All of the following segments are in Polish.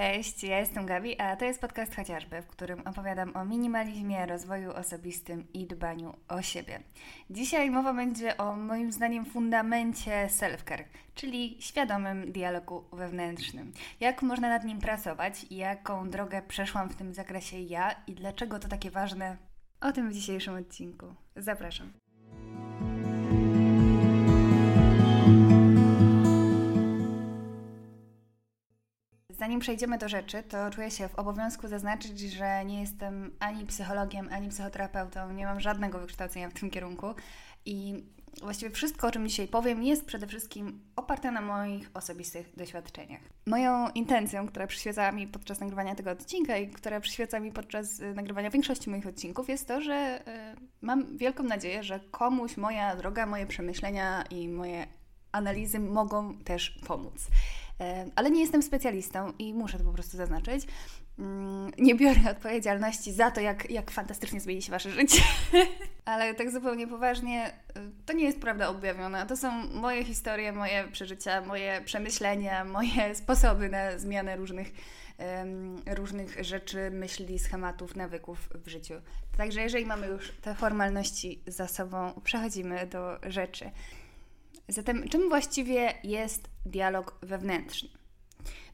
Cześć, ja jestem Gabi, a to jest podcast chociażby, w którym opowiadam o minimalizmie, rozwoju osobistym i dbaniu o siebie. Dzisiaj mowa będzie o moim zdaniem fundamencie self-care, czyli świadomym dialogu wewnętrznym. Jak można nad nim pracować, jaką drogę przeszłam w tym zakresie ja i dlaczego to takie ważne, o tym w dzisiejszym odcinku. Zapraszam. Zanim przejdziemy do rzeczy, to czuję się w obowiązku zaznaczyć, że nie jestem ani psychologiem, ani psychoterapeutą, nie mam żadnego wykształcenia w tym kierunku i właściwie wszystko, o czym dzisiaj powiem, jest przede wszystkim oparte na moich osobistych doświadczeniach. Moją intencją, która przyświecała mi podczas nagrywania tego odcinka i która przyświeca mi podczas y, nagrywania większości moich odcinków, jest to, że y, mam wielką nadzieję, że komuś moja droga, moje przemyślenia i moje analizy mogą też pomóc. Ale nie jestem specjalistą i muszę to po prostu zaznaczyć. Mm, nie biorę odpowiedzialności za to, jak, jak fantastycznie zmieni się Wasze życie. Ale tak zupełnie poważnie, e, to nie jest prawda objawiona. To są moje historie, moje przeżycia, moje przemyślenia, moje sposoby na zmianę różnych, różnych rzeczy, myśli, schematów, nawyków w życiu. Także jeżeli mamy już te formalności za sobą, przechodzimy do rzeczy. Zatem, czym właściwie jest dialog wewnętrzny?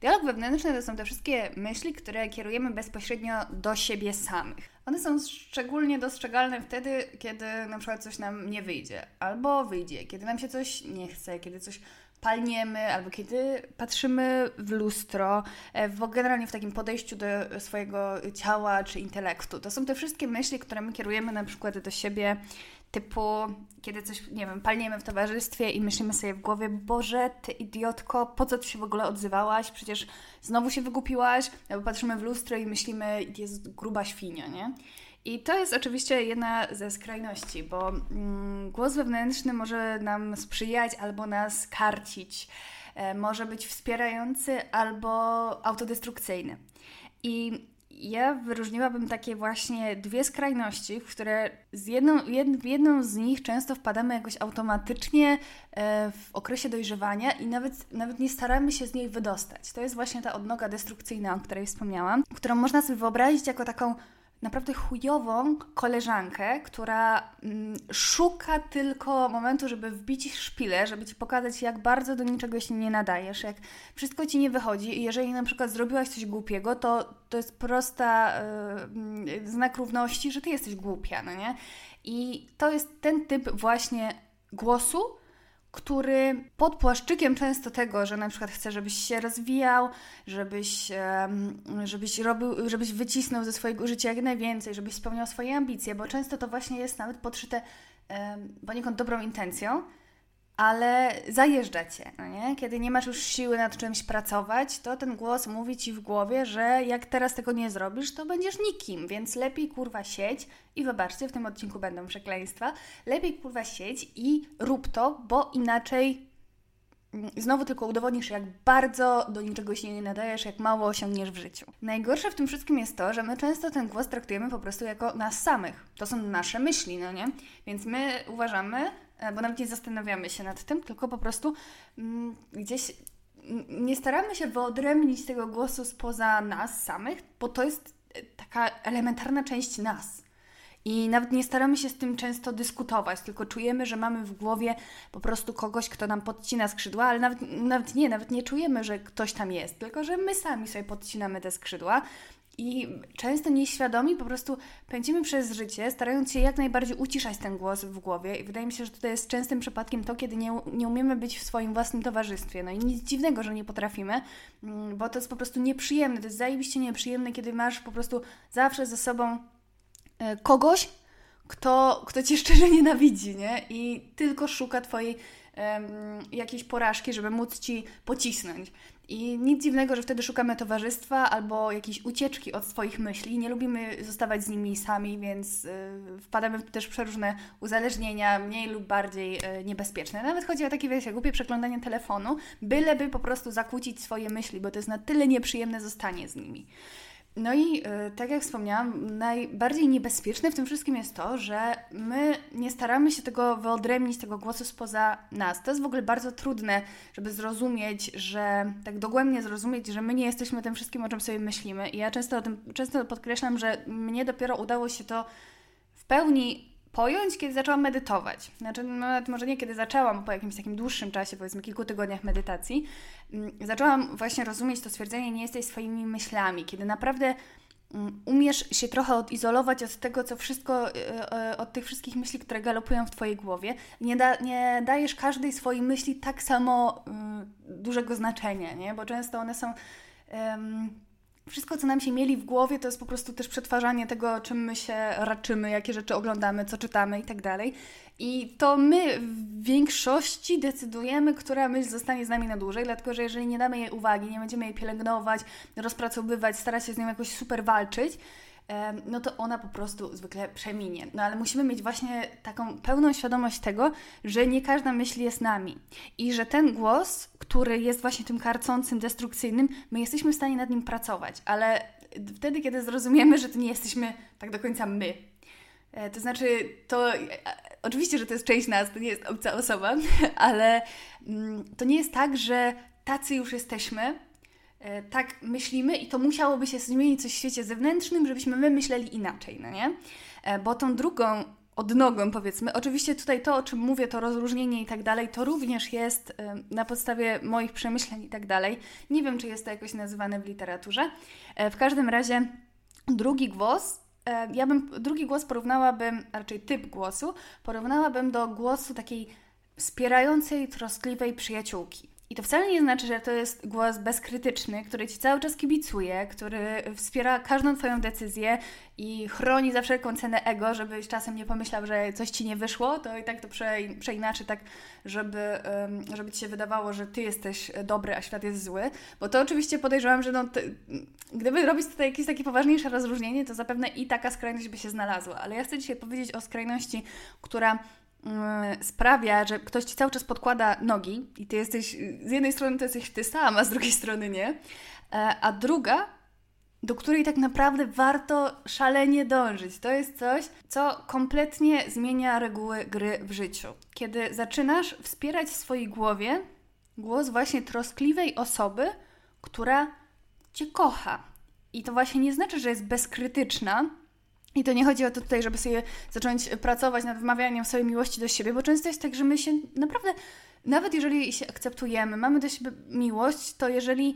Dialog wewnętrzny to są te wszystkie myśli, które kierujemy bezpośrednio do siebie samych. One są szczególnie dostrzegalne wtedy, kiedy na przykład coś nam nie wyjdzie, albo wyjdzie, kiedy nam się coś nie chce, kiedy coś palniemy, albo kiedy patrzymy w lustro, e, w, generalnie w takim podejściu do swojego ciała czy intelektu. To są te wszystkie myśli, które my kierujemy na przykład do siebie Typu, kiedy coś, nie wiem, palniemy w towarzystwie i myślimy sobie w głowie, Boże, ty idiotko, po co ty się w ogóle odzywałaś? Przecież znowu się wygupiłaś. Albo patrzymy w lustro i myślimy, jest gruba świnia, nie? I to jest oczywiście jedna ze skrajności, bo mm, głos wewnętrzny może nam sprzyjać albo nas karcić. E, może być wspierający albo autodestrukcyjny. I ja wyróżniłabym takie właśnie dwie skrajności, w które z jedną, jed, jedną z nich często wpadamy jakoś automatycznie e, w okresie dojrzewania i nawet, nawet nie staramy się z niej wydostać. To jest właśnie ta odnoga destrukcyjna, o której wspomniałam, którą można sobie wyobrazić jako taką naprawdę chujową koleżankę, która mm, szuka tylko momentu, żeby wbić szpilę, żeby ci pokazać, jak bardzo do niczego się nie nadajesz, jak wszystko ci nie wychodzi i jeżeli na przykład zrobiłaś coś głupiego, to to jest prosta yy, znak równości, że ty jesteś głupia, no nie? I to jest ten typ właśnie głosu, który pod płaszczykiem często tego, że na przykład chce, żebyś się rozwijał, żebyś, żebyś robił, żebyś wycisnął ze swojego życia jak najwięcej, żebyś spełniał swoje ambicje, bo często to właśnie jest nawet podszyte poniekąd dobrą intencją, ale zajeżdża cię, no nie? Kiedy nie masz już siły nad czymś pracować, to ten głos mówi ci w głowie, że jak teraz tego nie zrobisz, to będziesz nikim, więc lepiej kurwa siedź i wybaczcie, w tym odcinku będą przekleństwa, lepiej kurwa siedź i rób to, bo inaczej mm, znowu tylko udowodnisz, jak bardzo do niczego się nie nadajesz, jak mało osiągniesz w życiu. Najgorsze w tym wszystkim jest to, że my często ten głos traktujemy po prostu jako nas samych. To są nasze myśli, no nie? Więc my uważamy, bo nawet nie zastanawiamy się nad tym, tylko po prostu mm, gdzieś nie staramy się wyodrębnić tego głosu spoza nas samych, bo to jest e, taka elementarna część nas. I nawet nie staramy się z tym często dyskutować, tylko czujemy, że mamy w głowie po prostu kogoś, kto nam podcina skrzydła, ale nawet, nawet nie, nawet nie czujemy, że ktoś tam jest, tylko że my sami sobie podcinamy te skrzydła i często nieświadomi po prostu pędzimy przez życie, starając się jak najbardziej uciszać ten głos w głowie. I wydaje mi się, że to jest częstym przypadkiem to, kiedy nie, nie umiemy być w swoim własnym towarzystwie. No i nic dziwnego, że nie potrafimy, mm, bo to jest po prostu nieprzyjemne. To jest zajebiście nieprzyjemne, kiedy masz po prostu zawsze ze sobą e, kogoś, kto, kto cię szczerze nienawidzi, nie? I tylko szuka twojej jakiejś porażki, żeby móc ci pocisnąć. I nic dziwnego, że wtedy szukamy towarzystwa albo jakiejś ucieczki od swoich myśli. Nie lubimy zostawać z nimi sami, więc y, wpadamy też w przeróżne uzależnienia, mniej lub bardziej y, niebezpieczne. Nawet chodzi o takie, wiecie, głupie przeglądanie telefonu, byleby po prostu zakłócić swoje myśli, bo to jest na tyle nieprzyjemne zostanie z nimi. No i y, tak jak wspomniałam, najbardziej niebezpieczne w tym wszystkim jest to, że my nie staramy się tego wyodrębnić, tego głosu spoza nas. To jest w ogóle bardzo trudne, żeby zrozumieć, że tak dogłębnie zrozumieć, że my nie jesteśmy tym wszystkim, o czym sobie myślimy. I ja często o tym często podkreślam, że mnie dopiero udało się to w pełni pojąć, kiedy zaczęłam medytować. Znaczy, nawet może nie kiedy zaczęłam, po jakimś takim dłuższym czasie, powiedzmy kilku tygodniach medytacji, mm, zaczęłam właśnie rozumieć to stwierdzenie, nie jesteś swoimi myślami, kiedy naprawdę mm, umiesz się trochę odizolować od tego, co wszystko, e, e, od tych wszystkich myśli, które galopują w Twojej głowie. Nie, da, nie dajesz każdej swojej myśli tak samo um, dużego znaczenia, nie? bo często one są. Um, wszystko, co nam się mieli w głowie, to jest po prostu też przetwarzanie tego, czym my się raczymy, jakie rzeczy oglądamy, co czytamy i tak dalej. I to my w większości decydujemy, która myśl zostanie z nami na dłużej, dlatego że jeżeli nie damy jej uwagi, nie będziemy jej pielęgnować, rozpracowywać, starać się z nią jakoś super walczyć, no to ona po prostu zwykle przeminie. No ale musimy mieć właśnie taką pełną świadomość tego, że nie każda myśl jest nami i że ten głos, który jest właśnie tym karcącym, destrukcyjnym, my jesteśmy w stanie nad nim pracować, ale wtedy, kiedy zrozumiemy, że to nie jesteśmy tak do końca my. E, to znaczy, to e, oczywiście, że to jest część nas, to nie jest obca osoba, ale mm, to nie jest tak, że tacy już jesteśmy, E, tak myślimy i to musiałoby się zmienić coś w świecie zewnętrznym, żebyśmy my myśleli inaczej, no nie? Bo tą drugą odnogą, powiedzmy. Oczywiście tutaj to, o czym mówię, to rozróżnienie i tak dalej, to również jest e, na podstawie moich przemyśleń i tak dalej. Nie wiem, czy jest to jakoś nazywane w literaturze. W każdym razie drugi głos, ja bym, drugi głos porównałabym, a raczej typ głosu, porównałabym do głosu takiej wspierającej, troskliwej przyjaciółki. I to wcale nie znaczy, że to jest głos bezkrytyczny, który ci cały czas kibicuje, który wspiera każdą Twoją decyzję i chroni za wszelką cenę ego, żebyś czasem nie pomyślał, że coś ci nie wyszło, to i tak to prze, przeinaczy tak, żeby, żeby ci się wydawało, że ty jesteś dobry, a świat jest zły. Bo to oczywiście podejrzewam, że no, ty, gdyby robić tutaj jakieś takie poważniejsze rozróżnienie, to zapewne i taka skrajność by się znalazła. Ale ja chcę dzisiaj powiedzieć o skrajności, która sprawia, że ktoś ci cały czas podkłada nogi i ty jesteś, z jednej strony to jesteś ty sam, a z drugiej strony nie, e, a druga, do której tak naprawdę warto szalenie dążyć. To jest coś, co kompletnie zmienia reguły gry w życiu. Kiedy zaczynasz wspierać w swojej głowie głos właśnie troskliwej osoby, która cię kocha. I to właśnie nie znaczy, że jest bezkrytyczna, i to nie chodzi o to tutaj, żeby sobie zacząć pracować nad wmawianiem swojej miłości do siebie, bo często jest tak, że my się naprawdę, nawet jeżeli się akceptujemy, mamy do siebie miłość, to jeżeli,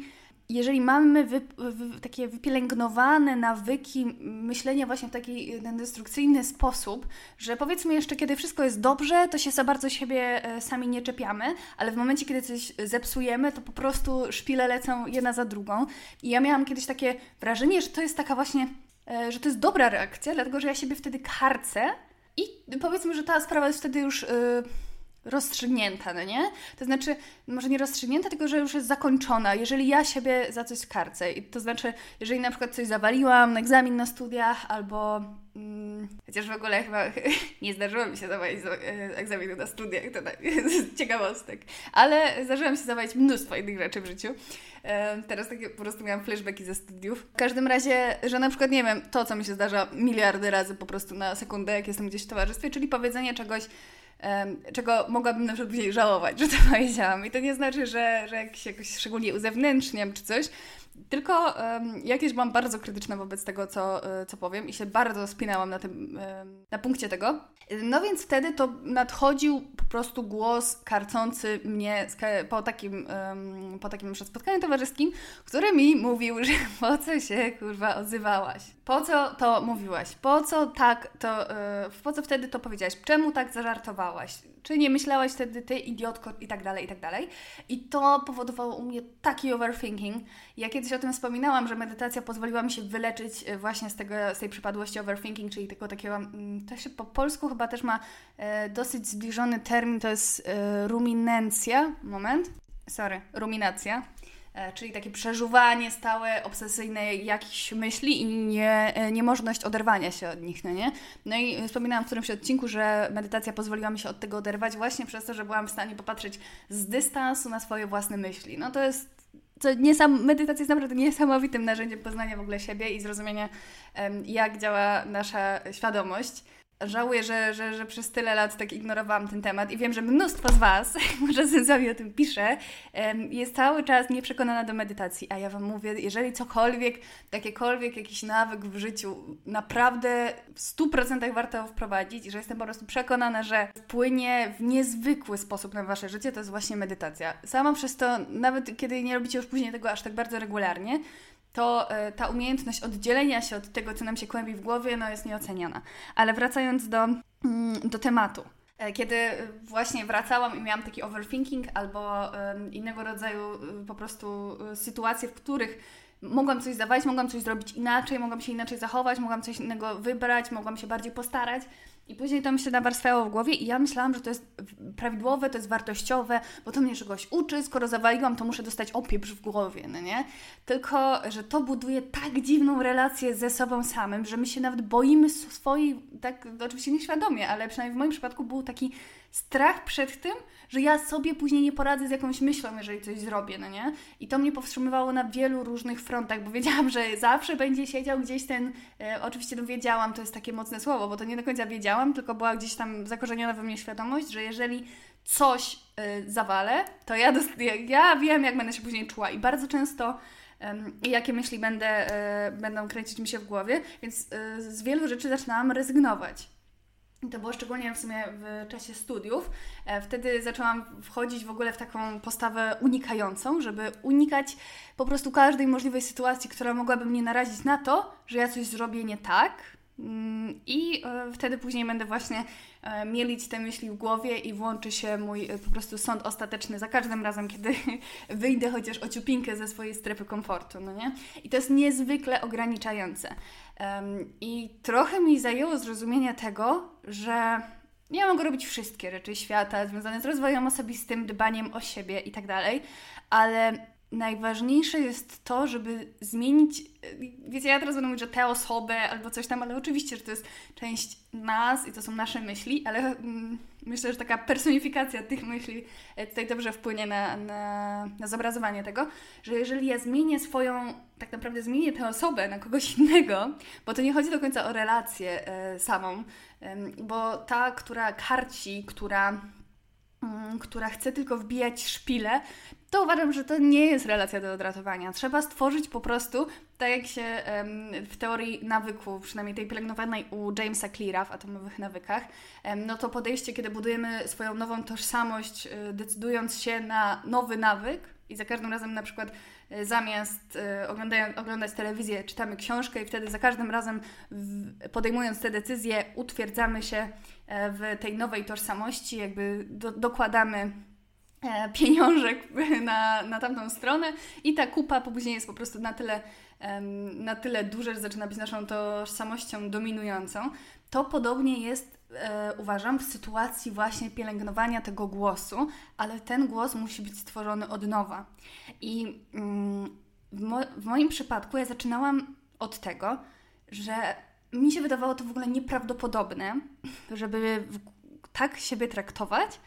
jeżeli mamy wy, wy, takie wypielęgnowane nawyki myślenia właśnie w taki ten destrukcyjny sposób, że powiedzmy jeszcze, kiedy wszystko jest dobrze, to się za bardzo siebie e, sami nie czepiamy, ale w momencie, kiedy coś zepsujemy, to po prostu szpile lecą jedna za drugą. I ja miałam kiedyś takie wrażenie, że to jest taka właśnie że to jest dobra reakcja, dlatego że ja siebie wtedy karcę i powiedzmy, że ta sprawa jest wtedy już. Yy, rozstrzygnięta, no nie? To znaczy, może nie rozstrzygnięta, tylko że już jest zakończona, jeżeli ja siebie za coś karcę. I to znaczy, jeżeli na przykład coś zawaliłam na egzamin na studiach, albo chociaż w ogóle chyba nie zdarzyło mi się zawalić e, egzaminu na studiach, to tak, ciekawostek, ale zdarzyło mi się zawalić mnóstwo innych rzeczy w życiu. E, teraz takie po prostu miałam flashbacki ze studiów. W każdym razie, że na przykład, nie wiem, to, co mi się zdarza miliardy razy po prostu na sekundę, jak jestem gdzieś w towarzystwie, czyli powiedzenie czegoś, czego mogłabym na przykład później żałować, że to powiedziałam. I to nie znaczy, że, że jak się jakoś szczególnie uzewnętrzniam czy coś, tylko um, jakieś byłam bardzo krytyczna wobec tego, co, e, co powiem i się bardzo spinałam na tym, na punkcie tego. No więc wtedy to nadchodził po prostu głos karcący mnie po takim, um, po takim spotkaniu towarzyskim, który mi mówił, że po co się kurwa odzywałaś? Po co to mówiłaś? Po co tak to, yy, po co wtedy to powiedziałaś? Czemu tak zażartowałaś? Czy nie myślałaś wtedy, ty idiotko i tak dalej, i tak dalej. I to powodowało u mnie taki overthinking. Ja kiedyś o tym wspominałam, że medytacja pozwoliła mi się wyleczyć e, właśnie z, tego, z tej przypadłości overthinking, czyli tego takiego, mm, to się po polsku chyba też ma e, dosyć zbliżony termin, to jest e, ruminencja. Moment. Sorry, ruminacja. E, czyli takie przeżuwanie stałe, obsesyjne jakichś myśli i nie, e, niemożność oderwania się od nich, no nie? No i wspominałam w którymś odcinku, że medytacja pozwoliła mi się od tego oderwać właśnie przez to, że byłam w stanie popatrzeć z dystansu na swoje własne myśli. No to jest co niesam, medytacja jest naprawdę niesamowitym narzędziem poznania w ogóle siebie i zrozumienia, jak działa nasza świadomość żałuję, że, że, że przez tyle lat tak ignorowałam ten temat i wiem, że mnóstwo z Was, może sami o tym pisze, jest cały czas nieprzekonana do medytacji, a ja Wam mówię, jeżeli cokolwiek, jakiekolwiek jakiś nawyk w życiu naprawdę w 100% warto wprowadzić że jestem po prostu przekonana, że wpłynie w niezwykły sposób na Wasze życie, to jest właśnie medytacja. Sama przez to, nawet kiedy nie robicie już później tego aż tak bardzo regularnie, to e, ta umiejętność oddzielenia się od tego, co nam się kłębi w głowie, no jest nieoceniana. Ale wracając do, mm, do tematu. E, kiedy właśnie wracałam i miałam taki overthinking albo innego rodzaju e, po prostu sytuacje, w których mogłam coś zawalić, mogłam coś zrobić inaczej, mogłam się inaczej zachować, mogłam coś innego wybrać, mogłam się bardziej postarać, i później to mi się nawarstwiało w głowie i ja myślałam, że to jest prawidłowe, to jest wartościowe, bo to mnie czegoś uczy, skoro zawaliłam, to muszę dostać opieprz w głowie, no nie? Tylko, że to buduje tak dziwną relację ze sobą samym, że my się nawet boimy swojej, tak oczywiście nieświadomie, ale przynajmniej w moim przypadku był taki strach przed tym, że ja sobie później nie poradzę z jakąś myślą, jeżeli coś zrobię, no nie? I to mnie powstrzymywało na wielu różnych frontach, bo wiedziałam, że zawsze będzie siedział gdzieś ten, e, oczywiście no wiedziałam, to jest takie mocne słowo, bo to nie do końca wiedziałam, tylko była gdzieś tam zakorzeniona we mnie świadomość, że jeżeli coś e, zawalę, to ja, ja wiem, jak będę się później czuła i bardzo często i jakie myśli będę, e, będą kręcić mi się w głowie, więc e, z wielu rzeczy zaczynałam rezygnować. To było szczególnie w sumie w czasie studiów. E, wtedy zaczęłam wchodzić w ogóle w taką postawę unikającą, żeby unikać po prostu każdej możliwej sytuacji, która mogłaby mnie narazić na to, że ja coś zrobię nie tak, I e, wtedy później będę właśnie e, mielić te myśli w głowie i włączy się mój e, po prostu sąd ostateczny za każdym razem, kiedy wyjdę chociaż o ciupinkę ze swojej strefy komfortu, no nie? I to jest niezwykle ograniczające. I trochę mi zajęło zrozumienie tego, że nie mogę robić wszystkie rzeczy świata związane z rozwojem osobistym, dbaniem o siebie i tak dalej, ale najważniejsze jest to, żeby zmienić. Wiecie, ja teraz będę mówić, że tę osobę albo coś tam, ale oczywiście, że to jest część nas i to są nasze myśli, ale mm, myślę, że taka personifikacja tych myśli e, tutaj dobrze wpłynie na, na, na zobrazowanie tego, że jeżeli ja zmienię swoją, tak naprawdę zmienię tę osobę na kogoś innego, bo to nie chodzi do końca o relację e, samą, e, bo ta, która karci, która która chce tylko wbijać szpile, to uważam, że to nie jest relacja do odratowania. Trzeba stworzyć po prostu, tak jak się w teorii nawyku, przynajmniej tej pielęgnowanej u Jamesa Cleara w atomowych nawykach, no to podejście, kiedy budujemy swoją nową tożsamość, y, decydując się na nowy nawyk i za każdym razem na przykład zamiast y, oglądać telewizję, czytamy książkę i wtedy za każdym razem podejmując te decyzje utwierdzamy się e, w tej nowej tożsamości, jakby do, dokładamy E, pieniążek na, na tamtą stronę i ta kupa później jest po prostu na tyle, na tyle duża, że zaczyna być naszą tożsamością dominującą. To podobnie jest, e, uważam, w sytuacji właśnie pielęgnowania tego głosu, ale ten głos musi być stworzony od nowa. I mm, w, mo w moim przypadku ja zaczynałam od tego, że mi się wydawało to w ogóle nieprawdopodobne, żeby tak siebie traktować,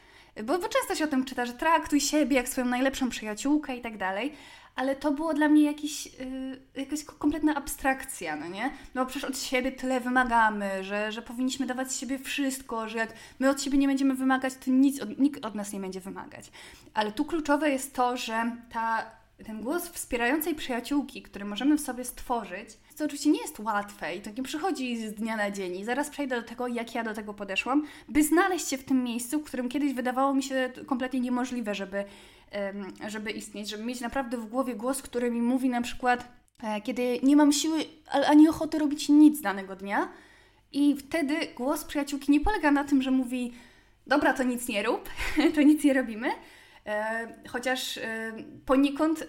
bo, bo często się o tym czyta, że traktuj siebie jak swoją najlepszą przyjaciółkę i tak dalej, ale to było dla mnie jakiś, yy, jakaś kompletna abstrakcja, no nie? No przecież od siebie tyle wymagamy, że, że powinniśmy dawać z siebie wszystko, że jak my od siebie nie będziemy wymagać, to nic od, nikt od nas nie będzie wymagać. Ale tu kluczowe jest to, że ta ten głos wspierającej przyjaciółki, który możemy w sobie stworzyć, to oczywiście nie jest łatwe i to nie przychodzi z dnia na dzień. I zaraz przejdę do tego, jak ja do tego podeszłam, by znaleźć się w tym miejscu, w którym kiedyś wydawało mi się kompletnie niemożliwe, żeby, żeby istnieć, żeby mieć naprawdę w głowie głos, który mi mówi na przykład, e, kiedy nie mam siły ani ochoty robić nic danego dnia. I wtedy głos przyjaciółki nie polega na tym, że mówi: Dobra, to nic nie rób, to nic nie robimy, E, chociaż e, poniekąd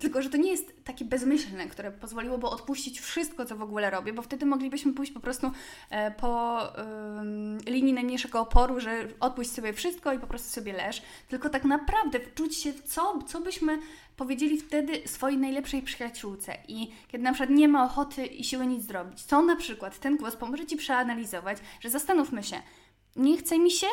tylko, że to nie jest takie bezmyślne, które pozwoliłoby odpuścić wszystko, co w ogóle robię, bo wtedy moglibyśmy pójść po prostu e, po linii najmniejszego oporu, że odpuść sobie wszystko i po prostu sobie leż. Tylko tak naprawdę wczuć się co, co byśmy powiedzieli wtedy swojej najlepszej przyjaciółce. I kiedy na przykład nie ma ochoty i siły nic zrobić, co na przykład ten głos pomoże Ci przeanalizować, że zastanówmy się, nie chce mi się,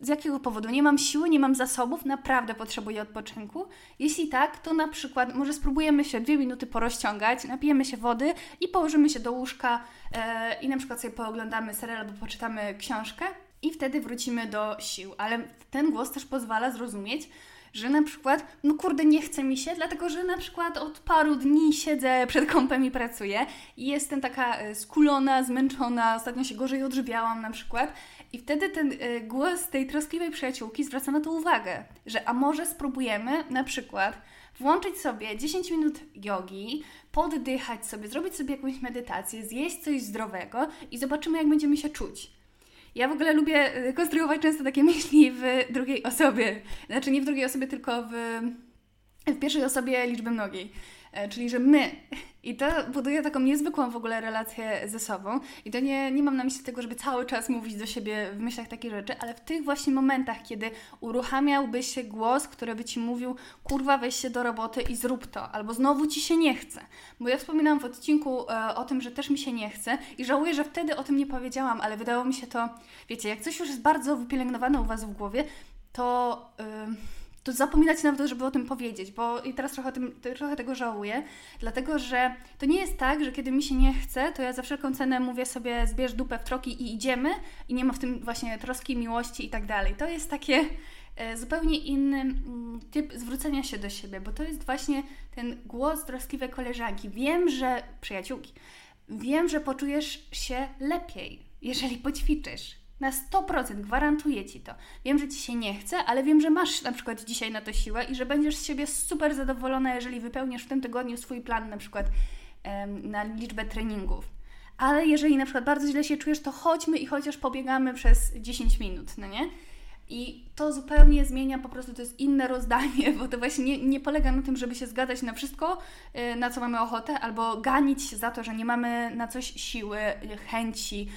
z jakiego powodu? Nie mam siły, nie mam zasobów, naprawdę potrzebuję odpoczynku. Jeśli tak, to na przykład może spróbujemy się dwie minuty porozciągać, napijemy się wody i położymy się do łóżka e, i na przykład sobie pooglądamy serial albo poczytamy książkę i wtedy wrócimy do sił. Ale ten głos też pozwala zrozumieć, że na przykład, no kurde, nie chce mi się, dlatego że na przykład od paru dni siedzę przed kąpem i pracuję i jestem taka e, skulona, zmęczona, ostatnio się gorzej odżywiałam na przykład. I wtedy ten y, głos tej troskliwej przyjaciółki zwraca na to uwagę, że a może spróbujemy na przykład włączyć sobie 10 minut jogi, poddychać sobie, zrobić sobie jakąś medytację, zjeść coś zdrowego i zobaczymy, jak będziemy się czuć. Ja w ogóle lubię y, konstruować często takie myśli w drugiej osobie. Znaczy nie w drugiej osobie, tylko w, w pierwszej osobie liczby mnogiej. E, czyli że my. I to buduje taką niezwykłą w ogóle relację ze sobą. I to nie, nie mam na myśli tego, żeby cały czas mówić do siebie w myślach takie rzeczy, ale w tych właśnie momentach, kiedy uruchamiałby się głos, który by ci mówił, kurwa, weź się do roboty i zrób to, albo znowu ci się nie chce. Bo ja wspominałam w odcinku e, o tym, że też mi się nie chce i żałuję, że wtedy o tym nie powiedziałam, ale wydało mi się to, wiecie, jak coś już jest bardzo wypielęgnowane u Was w głowie, to. Yy, to zapominać nawet, żeby o tym powiedzieć, bo i teraz trochę, tym, trochę tego żałuję, dlatego że to nie jest tak, że kiedy mi się nie chce, to ja za wszelką cenę mówię sobie zbierz dupę w troki i idziemy i nie ma w tym właśnie troski, miłości i tak dalej. To jest takie e, zupełnie inny mm, typ zwrócenia się do siebie, bo to jest właśnie ten głos troskliwej koleżanki. Wiem, że przyjaciółki, wiem, że poczujesz się lepiej, jeżeli poćwiczysz na 100% gwarantuję Ci to. Wiem, że Ci się nie chce, ale wiem, że masz na przykład dzisiaj na to siłę i że będziesz z siebie super zadowolona, jeżeli wypełnisz w tym tygodniu swój plan na przykład em, na liczbę treningów. Ale jeżeli na przykład bardzo źle się czujesz, to chodźmy i chociaż pobiegamy przez 10 minut, no nie? I to zupełnie zmienia, po prostu to jest inne rozdanie, bo to właśnie nie, nie polega na tym, żeby się zgadzać na wszystko, y, na co mamy ochotę, albo ganić się za to, że nie mamy na coś siły, chęci,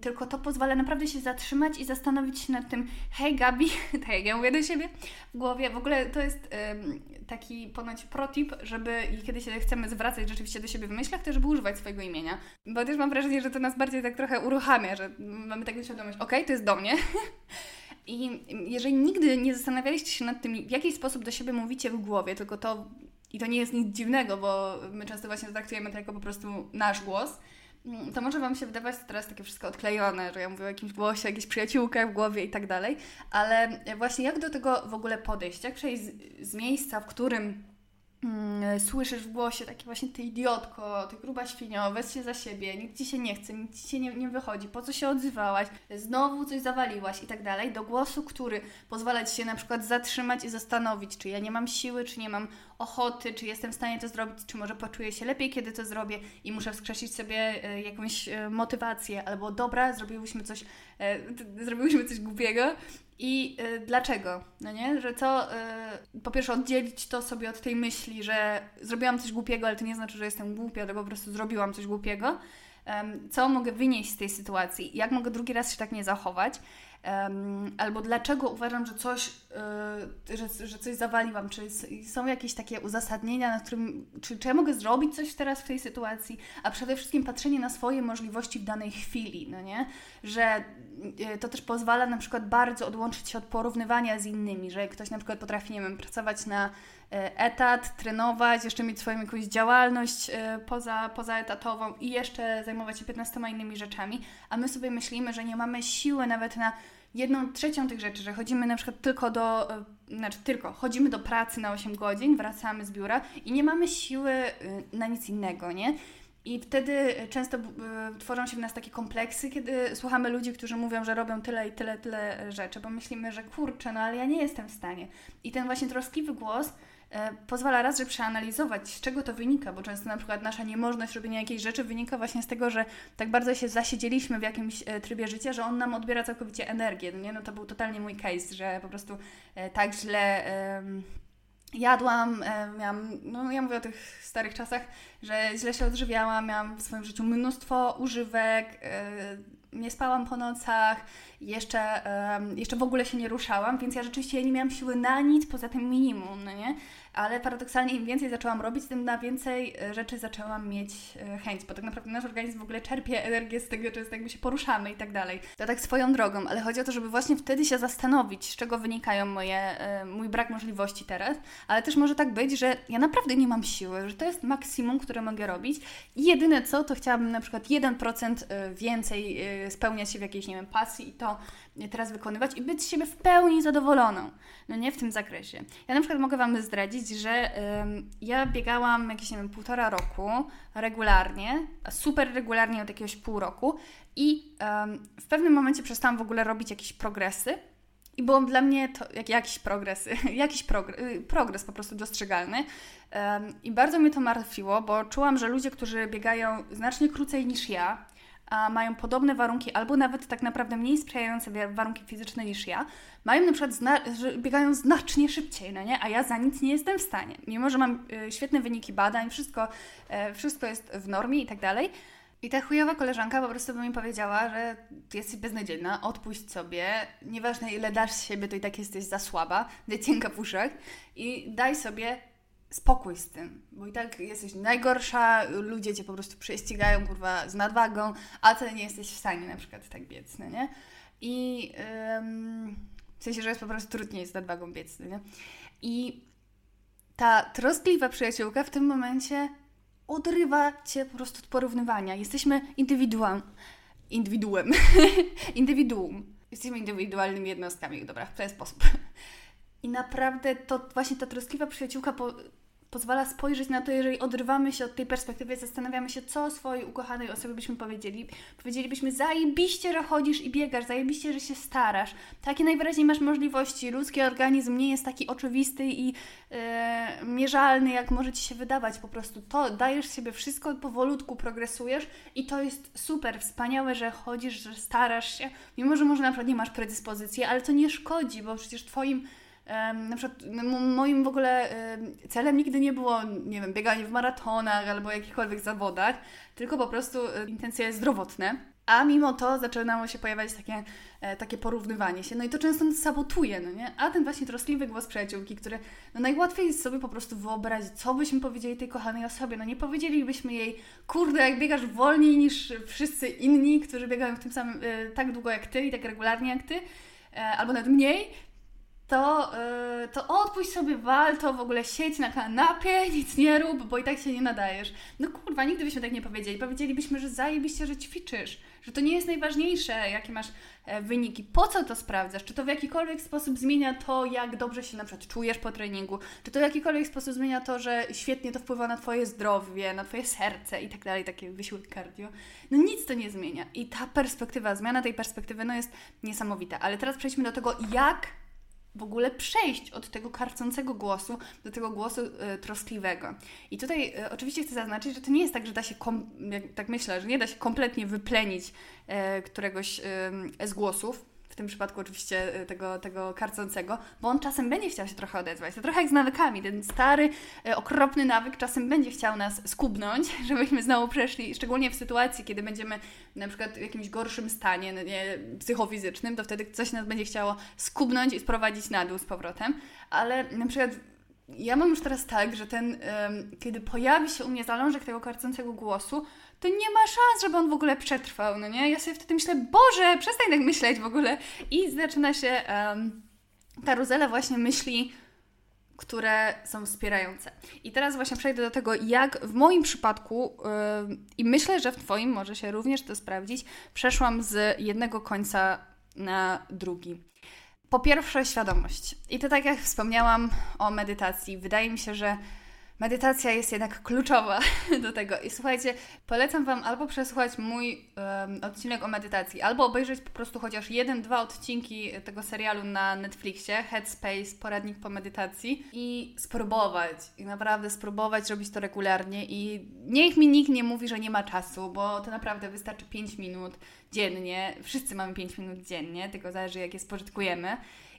tylko to pozwala naprawdę się zatrzymać i zastanowić się nad tym, hej Gabi, tak jak ja mówię do siebie w głowie, w ogóle to jest taki ponoć protip, żeby kiedy się chcemy zwracać rzeczywiście do siebie w myślach, to żeby używać swojego imienia, bo też mam wrażenie, że to nas bardziej tak trochę uruchamia, że mamy taką świadomość, okej, okay, to jest do mnie, I jeżeli nigdy nie zastanawialiście się nad tym, w jaki sposób do siebie mówicie w głowie, tylko to, i to nie jest nic dziwnego, bo my często właśnie traktujemy to jako po prostu nasz głos, to może Wam się wydawać teraz takie wszystko odklejone, że ja mówię o jakimś głosie, jakiejś przyjaciółkach w głowie i tak dalej, ale właśnie jak do tego w ogóle podejść? Jak przejść z, z miejsca, w którym słyszysz w głosie takie właśnie ty idiotko, ty gruba świnio, weź się za siebie, nikt ci się nie chce, nikt ci się nie, nie wychodzi, po co się odzywałaś, znowu coś zawaliłaś i tak dalej, do głosu, który pozwala ci się na przykład zatrzymać i zastanowić, czy ja nie mam siły, czy nie mam ochoty, czy jestem w stanie to zrobić, czy może poczuję się lepiej, kiedy to zrobię i muszę wskrzesić sobie e, jakąś e, motywację, albo dobra, zrobiłyśmy coś, e, zrobiłyśmy coś głupiego i dlaczego? No nie? Że y, po pierwsze oddzielić to sobie od tej myśli, że zrobiłam coś głupiego, ale to nie znaczy, że jestem głupia, tylko po prostu zrobiłam coś głupiego. Co mogę wynieść z tej sytuacji? Jak mogę drugi raz się tak nie zachować? Albo dlaczego uważam, że coś, yy, że, że coś zawaliłam? Czy są jakieś takie uzasadnienia, na którym, czy, czy ja mogę zrobić coś teraz w tej sytuacji? A przede wszystkim patrzenie na swoje możliwości w danej chwili, no nie? Że yy, to też pozwala na przykład bardzo odłączyć się od porównywania z innymi, że ktoś na przykład potrafi, nie wiem, pracować na etat, trenować, jeszcze mieć swoją jakąś działalność yy, poza, pozaetatową i jeszcze zajmować się 15 innymi rzeczami, a my sobie myślimy, że nie mamy siły nawet na jedną trzecią tych rzeczy, że chodzimy na przykład tylko do, e, znaczy tylko, chodzimy do pracy na 8 godzin, wracamy z biura i nie mamy siły e, na nic innego, nie? I wtedy często e, tworzą się w nas takie kompleksy, kiedy słuchamy ludzi, którzy mówią, że robią tyle i tyle, tyle rzeczy, bo myślimy, że kurczę, no ale ja nie jestem w stanie. I ten właśnie troskliwy głos E, pozwala raz, że przeanalizować, z czego to wynika, bo często na przykład nasza niemożność robienia jakiejś rzeczy wynika właśnie z tego, że tak bardzo się zasiedzieliśmy w jakimś e, trybie życia, że on nam odbiera całkowicie energię. No, nie? no to był totalnie mój case, że po prostu e, tak źle jadłam, miałam, no ja mówię o tych starych czasach, że źle się odżywiałam, miałam w swoim życiu mnóstwo używek, nie spałam po nocach, jeszcze, um, jeszcze w ogóle się nie ruszałam, więc ja rzeczywiście nie miałam siły na nic poza tym minimum, no nie? Ale paradoksalnie im więcej zaczęłam robić, tym na więcej e, rzeczy zaczęłam mieć e, chęć, bo tak naprawdę nasz organizm w ogóle czerpie energię z tego, że jakby się poruszamy i tak dalej. To tak swoją drogą, ale chodzi o to, żeby właśnie wtedy się zastanowić, z czego wynikają moje, e, mój brak możliwości teraz, ale też może tak być, że ja naprawdę nie mam siły, że to jest maksimum, które mogę robić i jedyne co, to chciałabym na przykład 1% więcej spełniać się w jakiejś, nie wiem, pasji i to teraz wykonywać i być z siebie w pełni zadowoloną. No nie w tym zakresie. Ja na przykład mogę Wam zdradzić, że um, ja biegałam jakieś, nie wiem, półtora roku regularnie, super regularnie od jakiegoś pół roku i w pewnym momencie przestałam w ogóle robić jakieś progresy i było dla mnie to jak, jakiś progres, jakiś progres, progres po prostu dostrzegalny. I bardzo mnie to martwiło, bo czułam, że ludzie, którzy biegają znacznie krócej niż ja, a mają podobne warunki, albo nawet tak naprawdę mniej sprzyjające warunki fizyczne niż ja, mają na przykład, zna- biegają znacznie szybciej, no nie? A ja za nic nie jestem w stanie. Mimo, że mam y, świetne wyniki badań, wszystko, y, wszystko jest w normie i tak dalej. I ta chujowa koleżanka po prostu by mi powiedziała, że jesteś beznadziejna, odpuść sobie, nieważne ile dasz siebie, to i tak jesteś za słaba, wycienka w uszach i daj sobie spokój z tym, bo i tak jesteś najgorsza, ludzie cię po prostu prześcigają, kurwa, z nadwagą, a ty nie jesteś w stanie na przykład tak biec, no nie? I ym, w sensie, że jest po prostu trudniej z nadwagą biec, no nie? I ta troskliwa przyjaciółka w tym momencie odrywa cię po prostu od porównywania. Jesteśmy indywiduum. Indywiduem. Indywiduum. Jesteśmy indywidualnymi jednostkami, dobra, w ten sposób. I naprawdę to właśnie ta troskliwa przyjaciółka po, pozwala spojrzeć na to, jeżeli odrywamy się od tej perspektywy, zastanawiamy się, co swojej ukochanej osobie byśmy powiedzieli. Powiedzielibyśmy, zajebiście, że chodzisz i biegasz, zajebiście, że się starasz. Takie najwyraźniej masz możliwości. Ludzki organizm nie jest taki oczywisty i yy, mierzalny, jak może Ci się wydawać. Po prostu to dajesz sobie wszystko, powolutku progresujesz i to jest super, wspaniałe, że chodzisz, że starasz się, mimo że może na przykład nie masz predyspozycji, ale to nie szkodzi, bo przecież Twoim na przykład moim w ogóle celem nigdy nie było, nie wiem, bieganie w maratonach albo jakichkolwiek zawodach, tylko po prostu intencje zdrowotne. A mimo to zaczynało się pojawiać takie, e, takie porównywanie się. No i to często sabotuje, no nie? A ten właśnie troskliwy głos przyjaciółki, który no najłatwiej jest sobie po prostu wyobrazić, co byśmy powiedzieli tej kochanej osobie. No nie powiedzielibyśmy jej, kurde, jak biegasz wolniej niż wszyscy inni, którzy biegają w tym samym, e, tak długo jak ty i tak regularnie jak ty, e, albo nawet mniej, to, yy, to odpuść sobie wal, to w ogóle siedź na kanapie, nic nie rób, bo i tak się nie nadajesz. No kurwa, nigdy byśmy tak nie powiedzieli. Powiedzielibyśmy, że zajebiście, że ćwiczysz, że to nie jest najważniejsze, jakie masz e, wyniki. Po co to sprawdzasz? Czy to w jakikolwiek sposób zmienia to, jak dobrze się na przykład czujesz po treningu? Czy to w jakikolwiek sposób zmienia to, że świetnie to wpływa na Twoje zdrowie, na Twoje serce i tak dalej, taki wysiłek cardio? No nic to nie zmienia. I ta perspektywa, zmiana tej perspektywy, no jest niesamowita. Ale teraz przejdźmy do tego, jak w ogóle przejść od tego karcącego głosu do tego głosu y, troskliwego. I tutaj y, oczywiście chcę zaznaczyć, że to nie jest tak, że da się, tak myślę, że nie da się kompletnie wyplenić y, któregoś z głosów, w tym przypadku oczywiście e, tego, tego karcącego, bo on czasem będzie chciał się trochę odezwać. To trochę jak z nawykami. Ten stary, e, okropny nawyk czasem będzie chciał nas skubnąć, żebyśmy znowu przeszli, szczególnie w sytuacji, kiedy będziemy na przykład w jakimś gorszym stanie no nie, psychofizycznym, to wtedy coś nas będzie chciało skubnąć i sprowadzić na dół z powrotem. Ale na przykład ja mam już teraz tak, że ten, um, kiedy pojawi się u mnie zalążek tego karcącego głosu, to nie ma szans, żeby on w ogóle przetrwał, no nie? Ja sobie wtedy myślę, Boże, przestań tak myśleć w ogóle. I zaczyna się um, karuzela właśnie myśli, które są wspierające. I teraz właśnie przejdę do tego, jak w moim przypadku, yy, i myślę, że w Twoim może się również to sprawdzić, przeszłam z jednego końca na drugi. Po pierwsze, świadomość. I to tak jak wspomniałam o medytacji, wydaje mi się, że medytacja jest jednak kluczowa do tego. I słuchajcie, polecam Wam albo przesłuchać mój um, odcinek o medytacji, albo obejrzeć po prostu chociaż jeden, dwa odcinki tego serialu na Netflixie, Headspace, poradnik po medytacji i spróbować. I naprawdę spróbować robić to regularnie i niech mi nikt nie mówi, że nie ma czasu, bo to naprawdę wystarczy 5 minut dziennie. Wszyscy mamy 5 minut dziennie, tylko zależy jak je spożytkujemy.